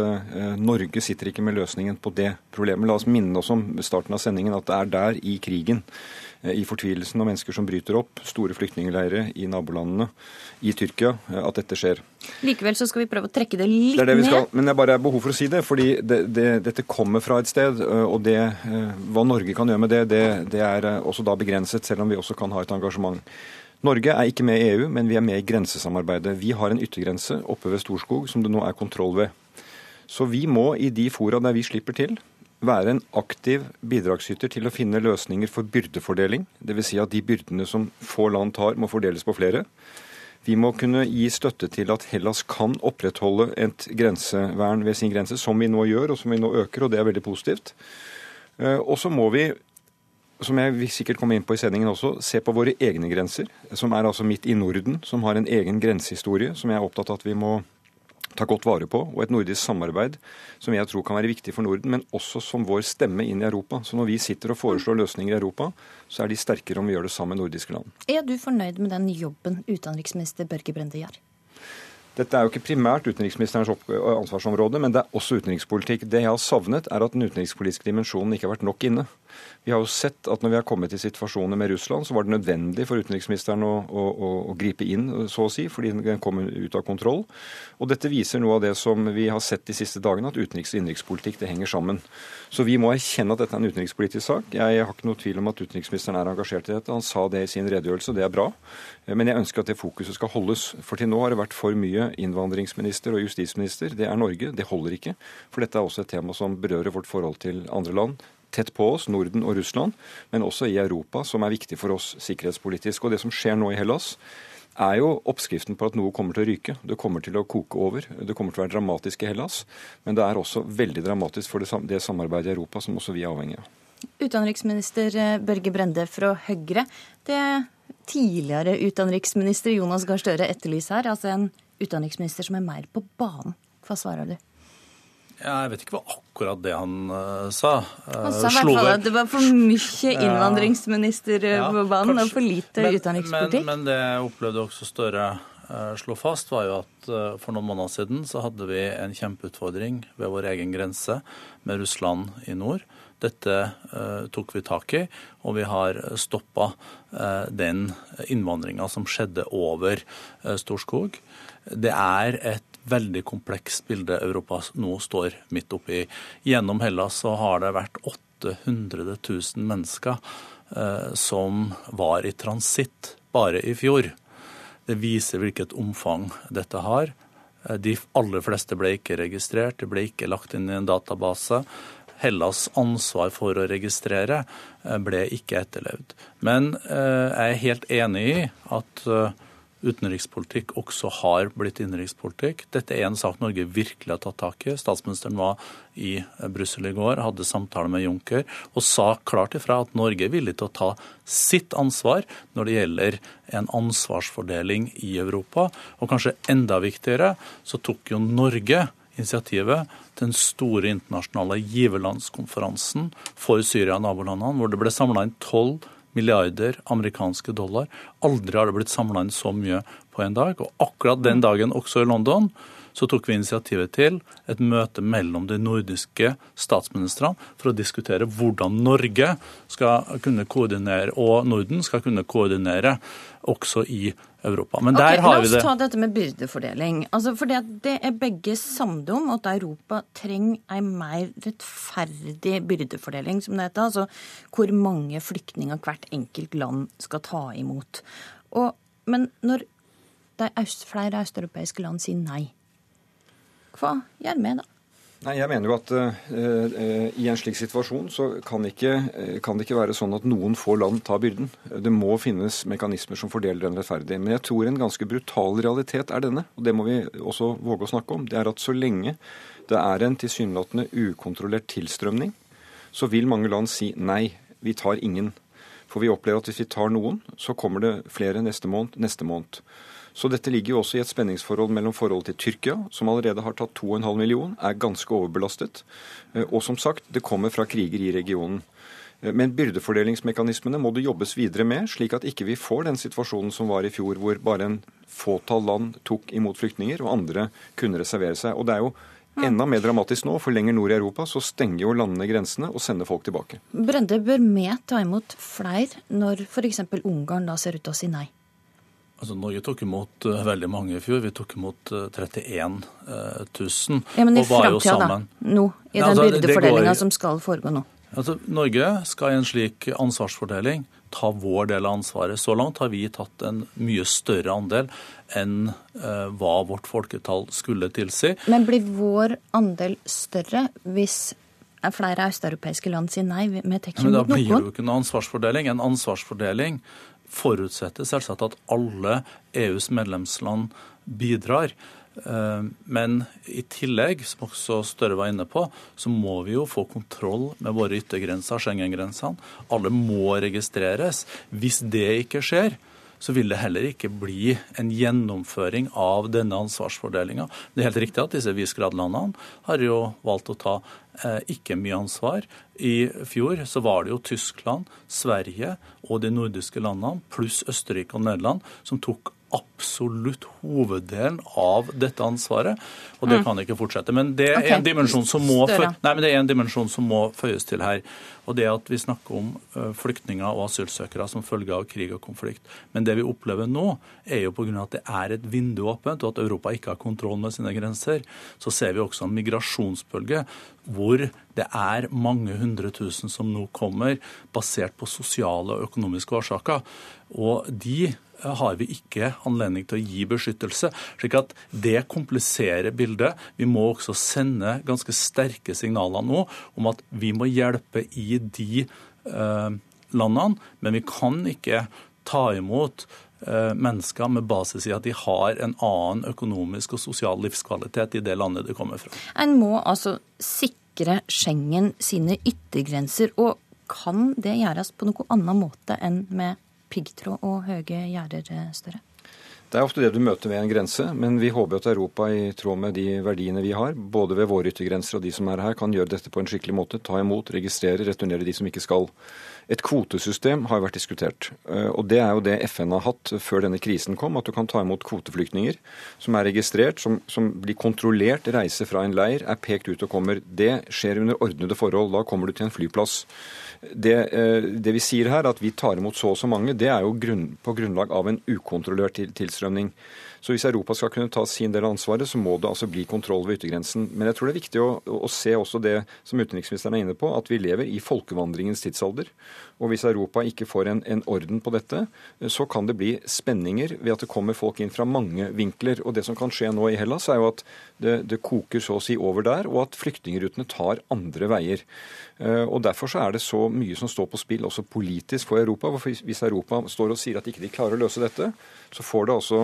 Norge sitter ikke med løsningen på det problemet. La oss minne oss om starten av sendingen at det er der i krigen Eh, i fortvilelsen av mennesker som bryter opp, store flyktningleirer i nabolandene, i Tyrkia, eh, at dette skjer. Likevel så skal vi prøve å trekke det litt det er det vi ned. Men det er bare behov for å si det, fordi det, det, dette kommer fra et sted. Eh, og det, hva Norge kan gjøre med det, det, er også da begrenset, selv om vi også kan ha et engasjement. Norge er ikke med i EU, men vi er med i grensesamarbeidet. Vi har en yttergrense oppe ved Storskog som det nå er kontroll ved. Så vi må i de fora der vi slipper til, være en aktiv bidragsyter til å finne løsninger for byrdefordeling. Dvs. Si at de byrdene som få land tar, må fordeles på flere. Vi må kunne gi støtte til at Hellas kan opprettholde et grensevern ved sin grense, som vi nå gjør, og som vi nå øker, og det er veldig positivt. Eh, og så må vi, som jeg vil sikkert komme inn på i sendingen også, se på våre egne grenser, som er altså midt i Norden, som har en egen grensehistorie, som jeg er opptatt av at vi må ta godt vare på, og et nordisk samarbeid som jeg tror kan være viktig for Norden, men også som vår stemme inn i Europa. Så når vi sitter og foreslår løsninger i Europa, så er de sterkere om vi gjør det sammen med nordiske land. Er du fornøyd med den jobben utenriksminister Børge Brende gjør? Dette er jo ikke primært utenriksministerens ansvarsområde, men det er også utenrikspolitikk. Det jeg har savnet, er at den utenrikspolitiske dimensjonen ikke har vært nok inne. Vi har jo sett at når vi har kommet til situasjoner med Russland, så var det nødvendig for utenriksministeren å, å, å, gripe inn, så å si, fordi den kom ut av kontroll. Og dette viser noe av det som vi har sett de siste dagene, at utenriks- og innenrikspolitikk det henger sammen. Så vi må erkjenne at dette er en utenrikspolitisk sak. Jeg har ikke noe tvil om at utenriksministeren er engasjert i dette. Han sa det i sin redegjørelse, det er bra. Men jeg ønsker at det fokuset skal holdes. For til nå har det vært for mye innvandringsminister og justisminister. Det er Norge. Det holder ikke. For dette er også et tema som berører vårt forhold til andre land tett på oss, Norden og Russland, men også i Europa, som er viktig for oss sikkerhetspolitisk. Og det som skjer nå i Hellas, er jo oppskriften på at noe kommer til å ryke. Det kommer til å koke over. Det kommer til å være dramatisk i Hellas. Men det er også veldig dramatisk for det, samarbeidet i Europa som også vi er avhengig av. Utenriksminister eh, Børge Brende fra Høyre. Det tidligere utenriksminister Jonas Gahr Støre etterlyser her, altså en utenriksminister som er mer på banen. Hva svarer du? Ja, jeg vet ikke hva akkurat det han uh, sa. Uh, han sa i at det var for mye innvandringsminister ja, på banen og for lite men, utenrikspolitikk. Men, men, det opplevde også Støre uh, slå fast, var jo at eh, for noen måneder siden så hadde vi en kjempeutfordring ved vår egen grense med Russland i nord. Dette tok vi tak i, og vi har stoppa den innvandringa som skjedde over Storskog. Det er et veldig komplekst bilde Europa nå står midt oppi. Gjennom Hellas så har det vært 800 000 mennesker som var i transitt bare i fjor. Det viser hvilket omfang dette har. De aller fleste ble ikke registrert, det ble ikke lagt inn i en database. Hellas' ansvar for å registrere eh, ble ikke etterlevd. Men eh, jeg er helt enig i at eh, utenrikspolitikk også har blitt innenrikspolitikk. Dette er en sak Norge virkelig har tatt tak i. Statsministeren var i Brussel i går, hadde samtale med Juncker og sa klart ifra at Norge er villig til å ta sitt ansvar når det gjelder en ansvarsfordeling i Europa. Og kanskje enda viktigere så tok jo Norge initiativet til den store internasjonale giverlandskonferansen for Syria og nabolandene, hvor det ble samla inn 12 milliarder amerikanske dollar. Aldri har det blitt samla inn så mye på en dag. Og akkurat den dagen, også i London, så tok vi initiativet til et møte mellom de nordiske statsministrene for å diskutere hvordan Norge skal kunne koordinere, og Norden skal kunne koordinere også i Europa. Men der okay, har vi det. La oss ta dette med byrdefordeling. Altså, for det er begge samde om at Europa trenger en mer rettferdig byrdefordeling, som det heter. Altså hvor mange flyktninger hvert enkelt land skal ta imot. Og, men når de flere østeuropeiske land sier nei, hva gjør vi da? Nei, jeg mener jo at uh, i en slik situasjon så kan, ikke, kan, det ikke være sånn at noen få land tar byrden. Det må finnes mekanismer som fordeler den rettferdig. Men jeg tror en ganske brutal realitet er denne, og det må vi også våge å snakke om. Det er at så lenge det er en tilsynelatende ukontrollert tilstrømning, så vil mange land si nei, vi tar ingen. For vi opplever at hvis vi tar noen, så kommer det flere neste måned, neste måned. Så dette ligger jo også i et spenningsforhold mellom forholdet til Tyrkia, som allerede har tatt 2,5 million, er ganske overbelastet. Eh, og som sagt, det kommer fra kriger i regionen. Eh, men byrdefordelingsmekanismene må det jobbes videre med, slik at ikke vi får den situasjonen som var i fjor, hvor bare en fåtall land tok imot flyktninger, og andre kunne reservere seg. Og det er jo Enda mer dramatisk nå, for lenger nord i Europa så stenger jo landene grensene og sender folk tilbake. Brende, bør med ta imot flere når f.eks. Ungarn da ser ut til å si nei? Altså, Norge tok imot uh, veldig mange i fjor. Vi tok imot uh, 31 uh, 000. Ja, Men i framtida, da? Nå? I den altså, byrdefordelinga som skal foregå nå? Altså, Norge skal i en slik ansvarsfordeling ta vår del av ansvaret. Så langt har vi tatt en mye større andel enn uh, hva vårt folketall skulle tilsi. Men blir vår andel større hvis flere østeuropeiske land sier nei? Vi tar ikke imot noen? Da blir det jo ikke noen ansvarsfordeling. En ansvarsfordeling forutsetter selvsagt at alle EUs medlemsland bidrar. Eh, men i tillegg, som også Støre var inne på, så må vi jo få kontroll med våre yttergrenser, Schengen-grensene. Alle må registreres. Hvis det ikke skjer, så vil det heller ikke bli en gjennomføring av denne ansvarsfordelinga. Det er helt riktig at disse Visegrad-landene har jo valgt å ta eh, ikke mye ansvar. I fjor så var det jo Tyskland, Sverige og de nordiske landene pluss Østerrike og Nederland som tok absolutt hoveddelen av dette ansvaret. Og det mm. kan ikke fortsette. Men det er, okay. en må, nei, det er en dimensjon som må føyes til her. Og det er at vi snakker om flyktninger og asylsøkere som følge av krig og konflikt. Men det vi opplever nå, er jo pga. at det er et vindu åpent, og at Europa ikke har kontroll med sine grenser. Så ser vi også en migrasjonsbølge hvor det er mange hundre tusen som nå kommer basert på sosiale og økonomiske årsaker. Og de har vi ikke anledning til å gi beskyttelse. slik at det kompliserer bildet. Vi må også sende ganske sterke signaler nå om at vi må hjelpe i de eh, landene, men vi kan ikke ta imot eh, mennesker med basis i at de har en annen økonomisk og sosial livskvalitet i det landet de kommer fra. En må altså sikre Schengen sine yttergrenser. og kan det gjøres på noen annen måte enn med piggtråd og høye gjerder, større? Det er ofte det du møter ved en grense, men vi håper at Europa i tråd med de verdiene vi har, både ved våre yttergrenser og de som er her, kan gjøre dette på en skikkelig måte. Ta imot, registrere, returnere de som ikke skal. Et kvotesystem har vært diskutert. Eh, og Det er jo det FN har hatt før denne krisen kom. At du kan ta imot kvoteflyktninger som er registrert, som, som blir kontrollert, reiser fra en leir, er pekt ut og kommer. Det skjer under ordnede forhold. Da kommer du til en flyplass. Det, eh, det vi sier her, at vi tar imot så og så mange, det er jo grunn, på grunnlag av en ukontrollert tilstrømning. Så hvis Europa skal kunne ta sin del av ansvaret, så må det altså bli kontroll ved yttergrensen. Men jeg tror det er viktig å, å se også det som utenriksministeren er inne på, at vi lever i folkevandringens tidsalder. Og hvis Europa ikke får en, en, orden på dette, så kan det bli spenninger ved at det kommer folk inn fra mange vinkler. Og det som kan skje nå i Hellas, er jo at det, det koker så å si over der, og at flyktningrutene tar andre veier. Eh, og Derfor så er det så mye som står på spill, også politisk for Europa. Hvis Europa står og sier at ikke de klarer å løse dette, så får det altså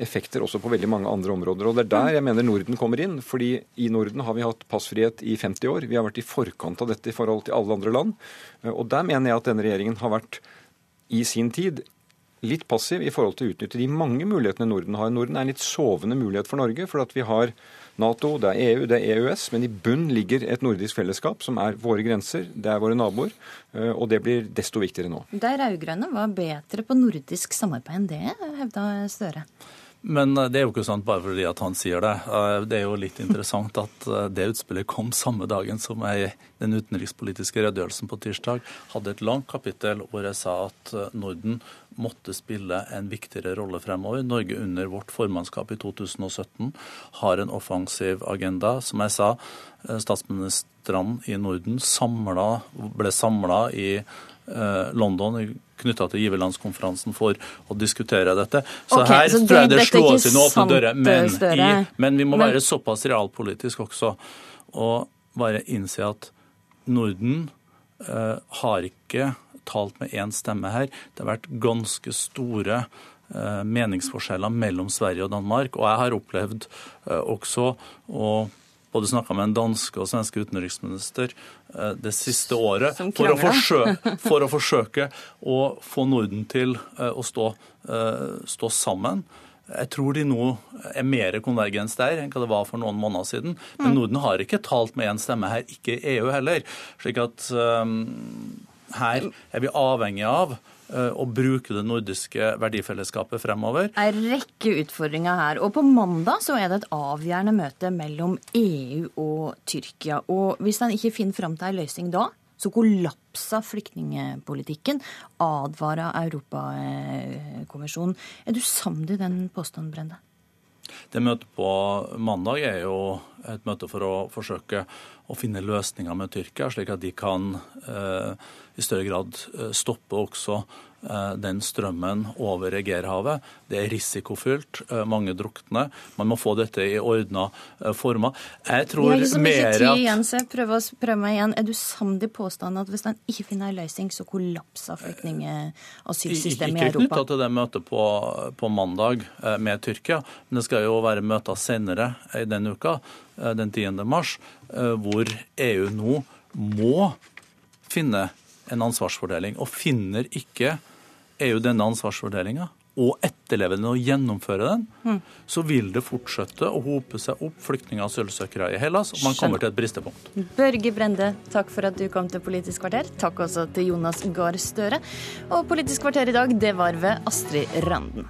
effekter også på veldig mange andre områder. Og Det er der jeg mener Norden kommer inn. fordi i Norden har vi hatt passfrihet i 50 år. Vi har vært i forkant av dette i forhold til alle andre land. Og der mener jeg at denne regjeringen har vært i sin tid litt passiv i forhold til å utnytte de mange mulighetene Norden har. Norden er en litt sovende mulighet for Norge, for at vi har Nato, det er EU, det er EØS, men i bunn ligger et nordisk fellesskap som er våre grenser, det er våre naboer, og det blir desto viktigere nå. De rød-grønne var bedre på nordisk samarbeid enn det, hevda Støre. Men eh, det er jo ikke sant bare fordi at han sier det. Eh, det er jo litt interessant at eh, det utspillet kom samme dagen som jeg den utenrikspolitiske redegjørelsen på tirsdag hadde et langt kapittel hvor jeg sa at Norden måtte spille en viktigere rolle fremover. Norge under vårt formannskap i 2017 har en offensiv agenda. Som jeg sa, statsministrene i Norden samlet, ble samla i London knytta til giverlandskonferansen for å diskutere dette. Så okay, her så tror jeg det slås inn åpne dører. Men, i, men, vi må men... være såpass realpolitisk også og bare innse at Norden uh, har ikke talt med én stemme her. Det har vært ganske store uh, meningsforskjeller mellom Sverige og Danmark. Og jeg har opplevd uh, også å både snakka med en danske og svenske utenriksminister eh, det siste året for å, forsøke, for å, forsøke, å få Norden til eh, å stå, eh, stå, sammen. Jeg tror de nå er mer konvergens der enn hva det var for noen måneder siden. Men mm. Norden har ikke talt med én stemme her, ikke EU heller. slik at um, her er vi avhengig av eh, bruke det nordiske verdifellesskapet fremover. En rekke utfordringer her. Og på mandag så er det et avgjørende møte mellom EU og Tyrkia. Og hvis en ikke finner fram til en løsning da, så kollapser flyktningepolitikken, advarer Europakommisjonen. Er du samd i den påstanden, Brende? Det møtet på mandag er jo et møte for å forsøke å finne løsninger med Tyrkia, slik at de kan eh, i større grad eh, stoppe også eh, den strømmen over Egerhavet. Det er risikofylt, eh, mange drukner. Man må få dette i ordna former. Jeg tror mer at igjen, så jeg prøver, å prøve meg igjen. Er du samd i påstanden at hvis man ikke finner en løsning, så kollapser flyktningasylsystemet i Europa? Ikke knytta til det møtet på, på, mandag med Tyrkia, men det skal jo være møter senere i denne uka, den 10. mars, hvor EU nå må finne en ansvarsfordeling. Og finner ikke EU denne ansvarsfordelinga, og etterlever den og gjennomfører den, mm. så vil det fortsette å hope seg opp flyktninger og asylsøkere i Hellas, og man kommer til et bristepunkt. Børge Brende, takk for at du kom til Politisk kvarter. Takk også til Jonas Gahr Støre. Og Politisk kvarter i dag, det var ved Astrid Randen.